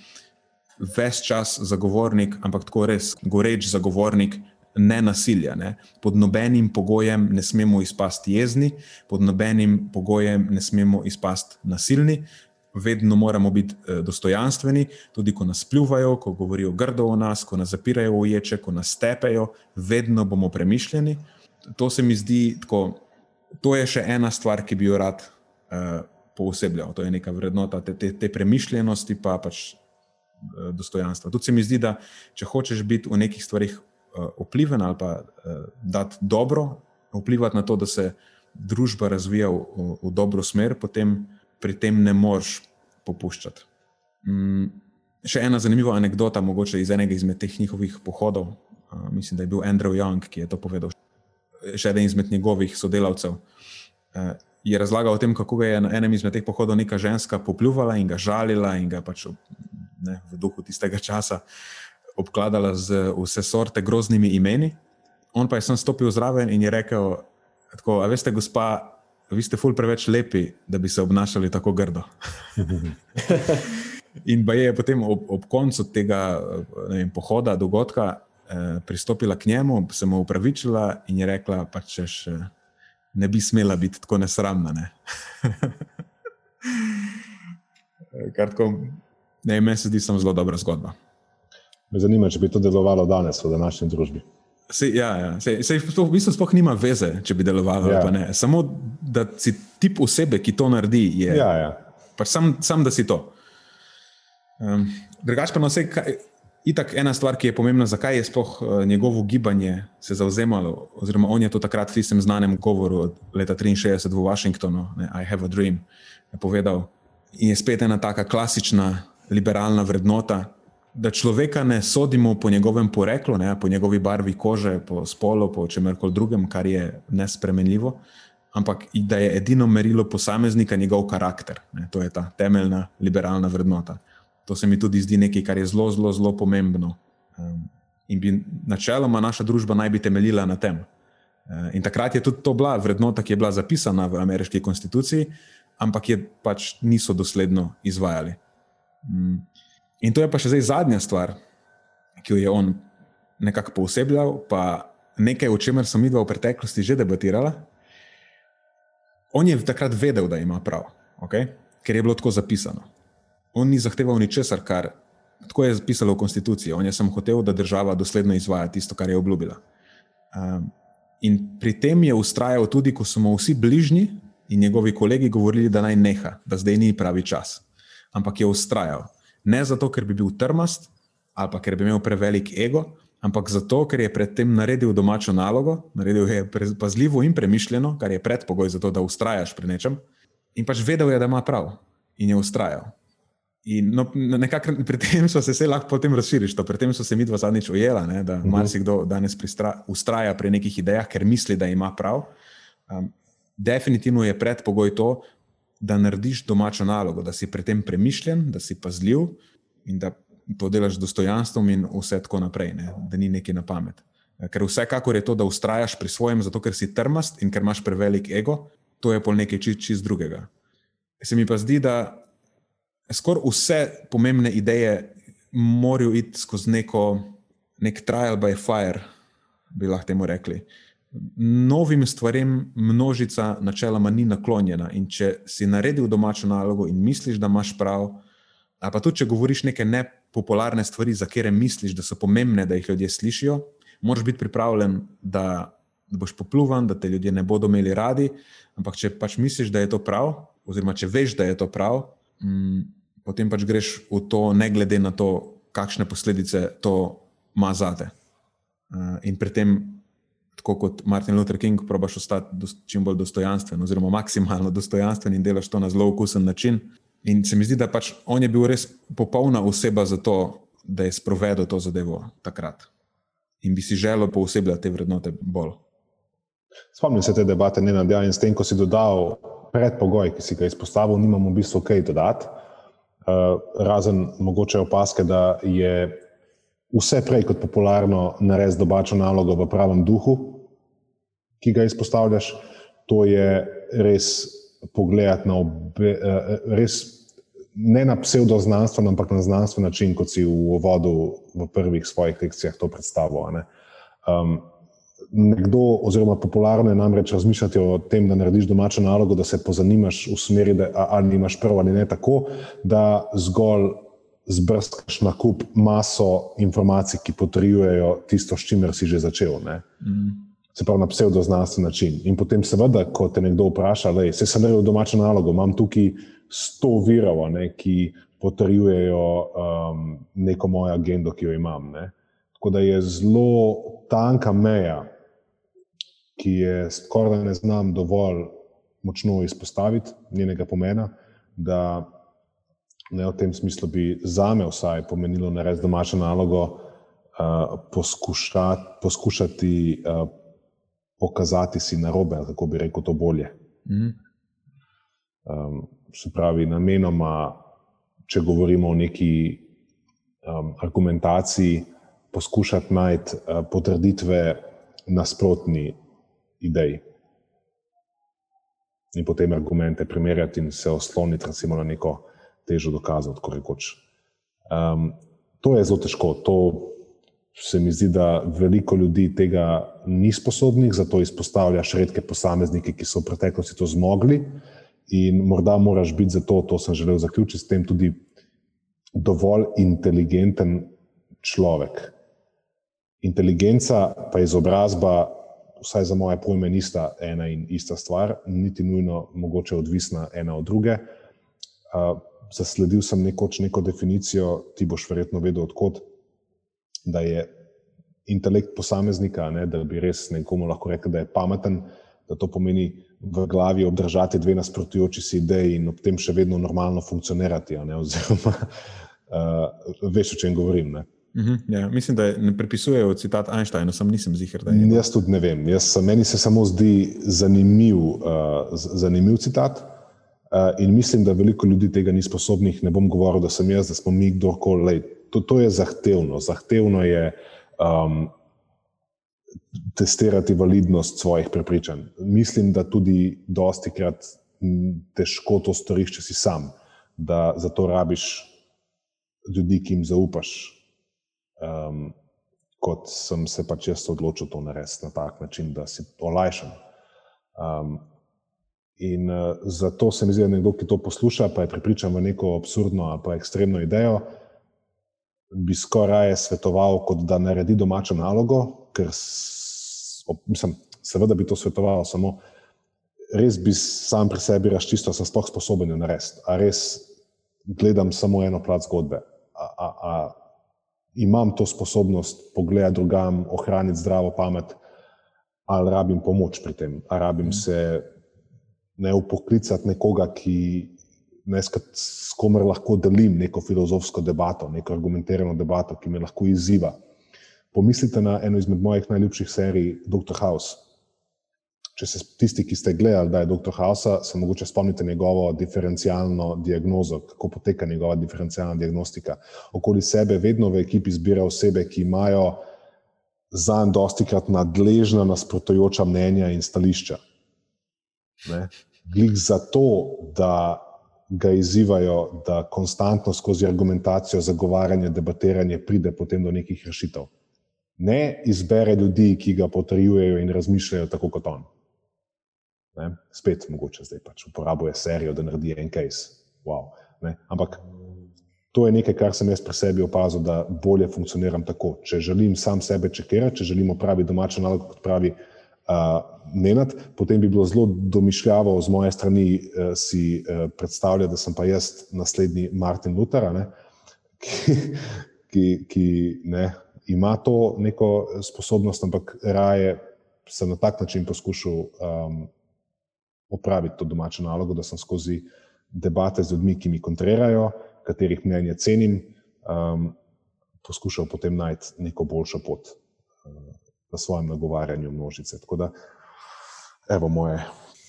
ves čas zagovornik, ampak tako res goreč zagovornik ne nasilja. Ne. Pod nobenim pogojem ne smemo izpasti jezni, pod nobenim pogojem ne smemo izpasti nasilni. Vedno moramo biti eh, dostojanstveni, tudi ko nas pljuvajo, ko govorijo grdo o nas, ko nas zapirajo v ječe, ko nas tepejo, vedno bomo premišljeni. To se mi zdi tako. To je še ena stvar, ki bi jo rad uh, poosebljal. To je neka vrednota te, te, te premišljenosti, pa pač uh, dostojanstva. Tudi se mi zdi, da če hočeš biti v nekih stvarih vpliven ali pa uh, dati dobro, vplivati na to, da se družba razvija v, v dobro smer, potem pri tem ne moreš popuščati. Um, še ena zanimiva anekdota, mogoče iz enega izmed teh njihovih pohodov. Uh, mislim, da je bil Andrew Young, ki je to povedal. Še eden izmed njegovih sodelavcev uh, je razlagal o tem, kako je na enem izmed teh pohodov neka ženska popljuvala in ga žalila, in ga pač ne, v duhu tistega časa uh, obkladala z vse sorte groznimi imeni. On pa je sem stopil zraven in je rekel: tako, A veste, gospa, vi ste ful preveč lepi, da bi se obnašali tako grdo. in pa je potem ob, ob koncu tega vem, pohoda, dogodka, eh, pristopila k njemu, se mu upravičila in je rekla: pa češ, ne bi smela biti tako nesramna. Ne? Kar tako, ne, meni se zdi, je zelo dobra zgodba.
Me zanima, če bi to delovalo danes v današnji družbi.
Se, ja, ja. Se, se, to v bistvu sploh nima veze, če bi delovalo ja. ali ne. Samo da si tip osebe, ki to naredi, je.
Ja, ja.
Pač sam, sam, da si to. Um, Drugač pa na vse, itak ena stvar, ki je pomembna, zakaj je sploh uh, njegovo gibanje se zauzemalo, oziroma on je to takrat v tistem znanem govoru leta 63 v Washingtonu, ne, I have a dream, je povedal. In je spet ena taka klasična liberalna vrednota, da človeka ne sodimo po njegovem poreklu, ne, po njegovi barvi kože, po spolu, po čemerkoli drugem, kar je nespremenljivo, ampak da je edino merilo posameznika njegov karakter. Ne, to je ta temeljna liberalna vrednota. To se mi tudi zdi nekaj, kar je zelo, zelo, zelo pomembno. Um, in bi načeloma naša družba naj bi temeljila na tem. Uh, in takrat je tudi to bila vrednota, ki je bila zapisana v ameriški konstituciji, ampak je pač niso dosledno izvajali. Um, In to je pa še zdaj zadnja stvar, ki jo je on nekako posebljal, pa nekaj, o čemer sem videl v preteklosti že debatirala. On je takrat vedel, da ima prav, okay? ker je bilo tako zapisano. On ni zahteval ničesar, kar tako je zapisalo v konstituciji. On je samo hotel, da država dosledno izvaja tisto, kar je obljubila. Um, in pri tem je ustrajal tudi, ko so mu vsi bližnji in njegovi kolegi govorili, da naj neha, da zdaj ni pravi čas. Ampak je ustrajal. Ne zato, ker bi bil trmast ali pa ker bi imel prevelik ego, ampak zato, ker je predtem naredil domačo nalogo, naredil je pazljivo in premišljeno, kar je predpogoj za to, da ustrajaš pri nečem. In pač vedel je, da ima prav in je ustrajal. In no, nekako pri tem so se vse lahko potem razširili, pri tem so se mi dva zadnjič ujela, ne, da uh mhm. -huh. marsikdo danes pristra, ustraja pri nekih idejah, ker misli, da ima prav. Um, definitivno je predpogoj to, da narediš domačo nalogo, da si pri tem premišljen, da si pazljiv in da to delaš z dostojanstvom in vse tako naprej, ne? da ni nekaj na pamet. Ker vsekakor je to, da ustrajaš pri svojem, zato ker si trmast in ker imaš prevelik ego, to je pol nekaj čist, čist drugega. Se mi pa zdi, da skoraj vse pomembne ideje morajo iti skozi neko, nek trial by fire, bi lahko temu rekli. Novim stvarem množica načeloma ni naklonjena. In če si naredil domačo nalogo in misliš, da imaš prav, a pa tudi če govoriš neke nepopularne stvari, za katere misliš, da so pomembne, da jih ljudje slišijo, moraš biti pripravljen, da, da boš popluvan, da te ljudje ne bodo imeli radi. Ampak če pač misliš, da je to prav, oziroma če veš, da je to prav, mm, potem pač greš v to, ne glede na to, kakšne posledice to ima zate. Uh, in pri tem tako kot Martin Luther King, probaš ostati čim bolj dostojanstven, oziroma maksimalno dostojanstven in delaš to na zelo okusen način. In se mi zdi, da pač on je bil res popolna oseba za to, da je sprovedel to zadevo takrat. In bi si želel poosebljati te vrednote bolj.
Spomnim se te debate, ne nadja, in s tem, ko si dodal predpogoj, ki si ga izpostavil, nimamo v bistvu kaj dodati. Uh, razen mogoče opaske, da je vse prej kot popularno narediti domačo nalogo v pravem duhu, ki ga izpostavljaš. To je res pogledati na obe, eh, res ne na pseudoznanstveno, ampak na znanstven način, kot si v uvodu v prvih svojih lekcijah to predstavil. Um, nekdo, oziroma popularno je namreč razmišljati o tem, da narediš domačo nalogo, da se pozanimaš v smeri, da ali imaš prav ali ne tako, da zgolj zbrskaš na kup maso informacij, ki potrjujejo tisto, s čimer si že začel. Mm. Se pravi, na pseudoznanstven način. In potem, seveda, ko te nekdo vpraša, da se sem naredil domačo nalogo, imam tukaj sto virov, ne, ki potrjujejo um, neko mojo agendo, ki jo imam. Ne. Tako da je zelo tanka meja, ki je skoraj ne znam dovolj močno izpostaviti njenega pomena. Da Ne, v tem smislu bi za me vsaj pomenilo narediti domačo nalogo, uh, poskušati, poskušati uh, pokazati si na robe, kako bi rekel to bolje. Mm. Um, se pravi, namenoma, če govorimo o neki um, argumentaciji, poskušati najti uh, potrditve nasprotni ideji. In potem argumente primerjati in se osloniti recimo na neko težo dokazati, kot rekoč. Um, to je zelo težko. To se mi zdi, da veliko ljudi tega ni sposobnih, zato izpostavljaš redke posameznike, ki so v preteklosti to zmogli. In morda moraš biti za to, to sem želel zaključiti, s tem tudi dovolj inteligenten človek. Inteligenca, pa izobrazba, vsaj za moje pojme, nista ena in ista stvar, niti nujno mogoče odvisna ena od druge. Zasledil sem nekoč neko definicijo, ti boš verjetno vedel, odkot, da je intelekt posameznika, ne, da bi res nekomu lahko rekel, da je pameten, da to pomeni v glavi obdržati dve nasprotujoči si ideji in ob tem še vedno normalno funkcionirati. Ne, oziroma, uh, veš, o čem govorim. Ne.
Uh mhm, -huh, ja, mislim, da ne pripisujejo citat Einsteina, sem nisem ziger.
Jaz tudi ne vem. Jaz, meni se samo zdi zanimiv, uh, zanimiv citat. Eh, in mislim, da veliko ljudi tega ni sposobnih. Ne bom govoril, da sem jaz, da smo mi kdorkoli. To, to je zahtevno. Zahtevno je um, testirati validnost svojih prepričanj. Mislim, da tudi dosti krat težko to storiš, če si sam, da za to rabiš ljudi, ki jim zaupaš. Um, kot sem se pač jaz odločil to narediti na tak način, da si olajšam. Um, In uh, zato se mi zdi, da nekdo, ki to posluša, pa je pripričan v neko absurdno ali pa ekstremno idejo, bi skoraj svetoval, kot da naredi domačo nalogo, ker mislim, seveda bi to svetoval, samo res bi sam pri sebi razčistil, sem sploh sposoben jo narediti. A res gledam samo eno plat zgodbe. A, a, a imam to sposobnost pogledati drugam, ohraniti zdravo pamet, ali rabim pomoč pri tem, ali rabim mm. se ne upoklicati nekoga, ki ne s komer lahko delim neko filozofsko debato, neko argumentirano debato, ki me lahko izziva. Pomislite na eno izmed mojih najljubših serij, Dr. House. Če se tisti, ki ste gledali, da je Dr. House, se mogoče spomnite njegovo diferencialno diagnozo, kako poteka njegova diferencialna diagnostika. Okoli sebe vedno v ekipi zbira osebe, ki imajo za en dosti krat nadležna nasprotujoča mnenja in stališča. Ne? Glik zato, da ga izzivajo, da konstantno skozi argumentacijo, zagovarjanje, debatiranje pride potem do nekih rešitev. ne izbere ljudi, ki ga potrjujejo in razmišljajo tako kot on. Ne? Spet mogoče zdaj pač uporabuje serijo, da naredi en case. Wow, Ampak to je nekaj, kar sem jaz pri sebi opazil, da bolje funkcioniram tako. Če želim sam sebe čekirati, če želim opraviti domačo nalogo, kot pravi Nenad, potem bi bilo zelo domišljavo z moje strani uh, si uh, predstavljati, da sem pa jaz naslednji Martin Luther, ne, ki, ki, ki ne, ima to neko sposobnost, ampak raje sem na tak način poskušal um, opraviti to domačo nalogo, da sem skozi debate z ljudmi, ki mi kontrirajo, katerih mnenje cenim, um, poskušal potem najti neko boljšo pot v svojem nagovarjanju množice. Tako da, evo moje.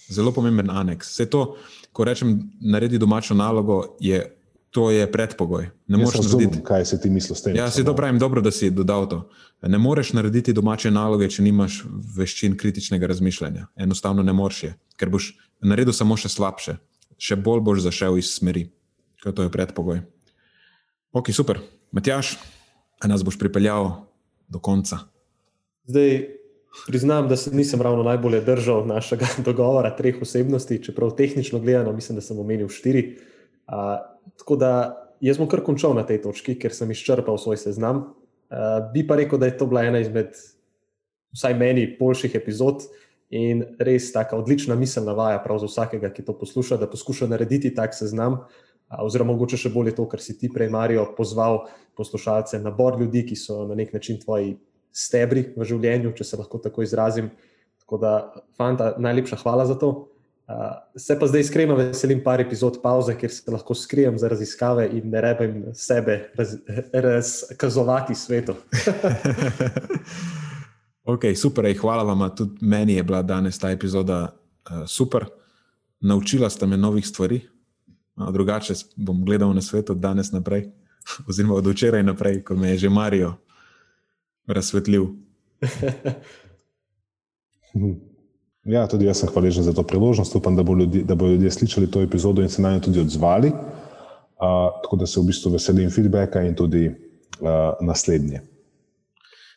Zelo pomemben aneks. Vse to, ko rečem, naredi domačo nalogo, je, to je predpogoj.
Ne moreš narediti, kaj si ti misliš s tem.
Ja, to pravim, dobro, da si dodal to. Ne moreš narediti domače naloge, če nimaš veščin kritičnega razmišljanja. Enostavno ne moreš, je, ker boš naredil samo še slabše, še bolj boš zašel iz smeri ker to je predpogoj. Ok, super. Matjaš, a nas boš pripeljal do konca?
Zdaj, priznam, da se nisem ravno najbolje držal našega dogovora treh osebnosti, čeprav tehnično gledano, mislim, da sem omenil štiri. Uh, tako da jaz bom kar končal na tej točki, ker sem izčrpal svoj seznam. Uh, bi pa rekel, da je to bila ena izmed, vsaj meni, boljših epizod. In res tako odlična misel navaja prav za vsakega, ki to posluša, da poskuša narediti tak seznam, uh, oziroma mogoče še bolje to, kar si ti prej, Marijo, pozval poslušalce, nabor ljudi, ki so na nek način tvoji stebri v življenju, če se lahko tako izrazim. Tako da, fanta, najlepša hvala za to. Uh, se pa zdaj iskreno veselim par epizod pauze, ker se lahko skrijem za raziskave in ne rebem sebe raz, razkazovati svetu.
ok, super, ej, hvala vam. Tudi meni je bila danes ta epizoda uh, super. Naučila ste me novih stvari, drugače bom gledal na svet od danes naprej, oziroma od včeraj naprej, ko me je že Marijo razsvetlil.
Ja, tudi jaz sem hvaležen za to priložnost. Upam, da, bo ljudi, da bodo ljudje slišali to epizodo in se na njo tudi odzvali. Uh, tako da se v bistvu veselim feedbacka in tudi uh, naslednje.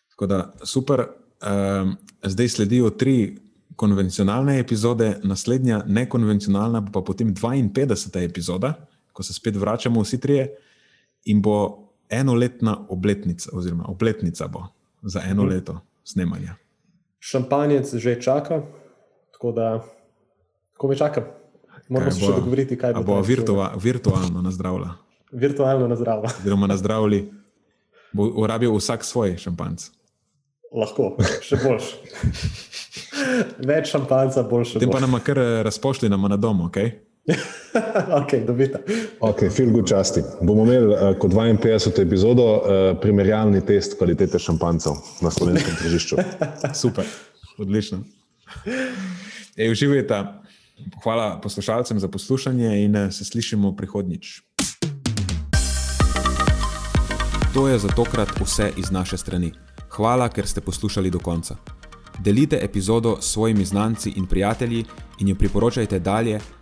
Tako da super. Uh, zdaj sledijo tri konvencionalne epizode, naslednja nekonvencionalna bo pa potem 52. epizoda, ko se spet vračamo vsi trije in bo enoletna obletnica, oziroma obletnica bo za eno mhm. leto snemanja.
Šampanjec že čaka, tako da, ko me čaka, moramo se še dogovoriti, kaj bo.
Bo virtua, virtualno nazdravila.
Virtualno nazdravila.
Oziroma nazdravili, bo uporabil vsak svoj šampanc.
Lahko, še boljš. Več šampanca, boljše.
Te pa nam kar eh, razpošli na domu, ok?
ok, dobita.
Ok, feel good časti. Bomo imeli uh, kot 52. epizodo uh, primerjalni test kvalitete šampancev na slovenskem tržišču.
Super, odlično. Ej, uživajte. Hvala poslušalcem za poslušanje in se slišimo prihodnjič. To je za tokrat vse iz naše strani. Hvala, ker ste poslušali do konca. Delite epizodo s svojimi znanci in prijatelji in jo priporočajte dalje,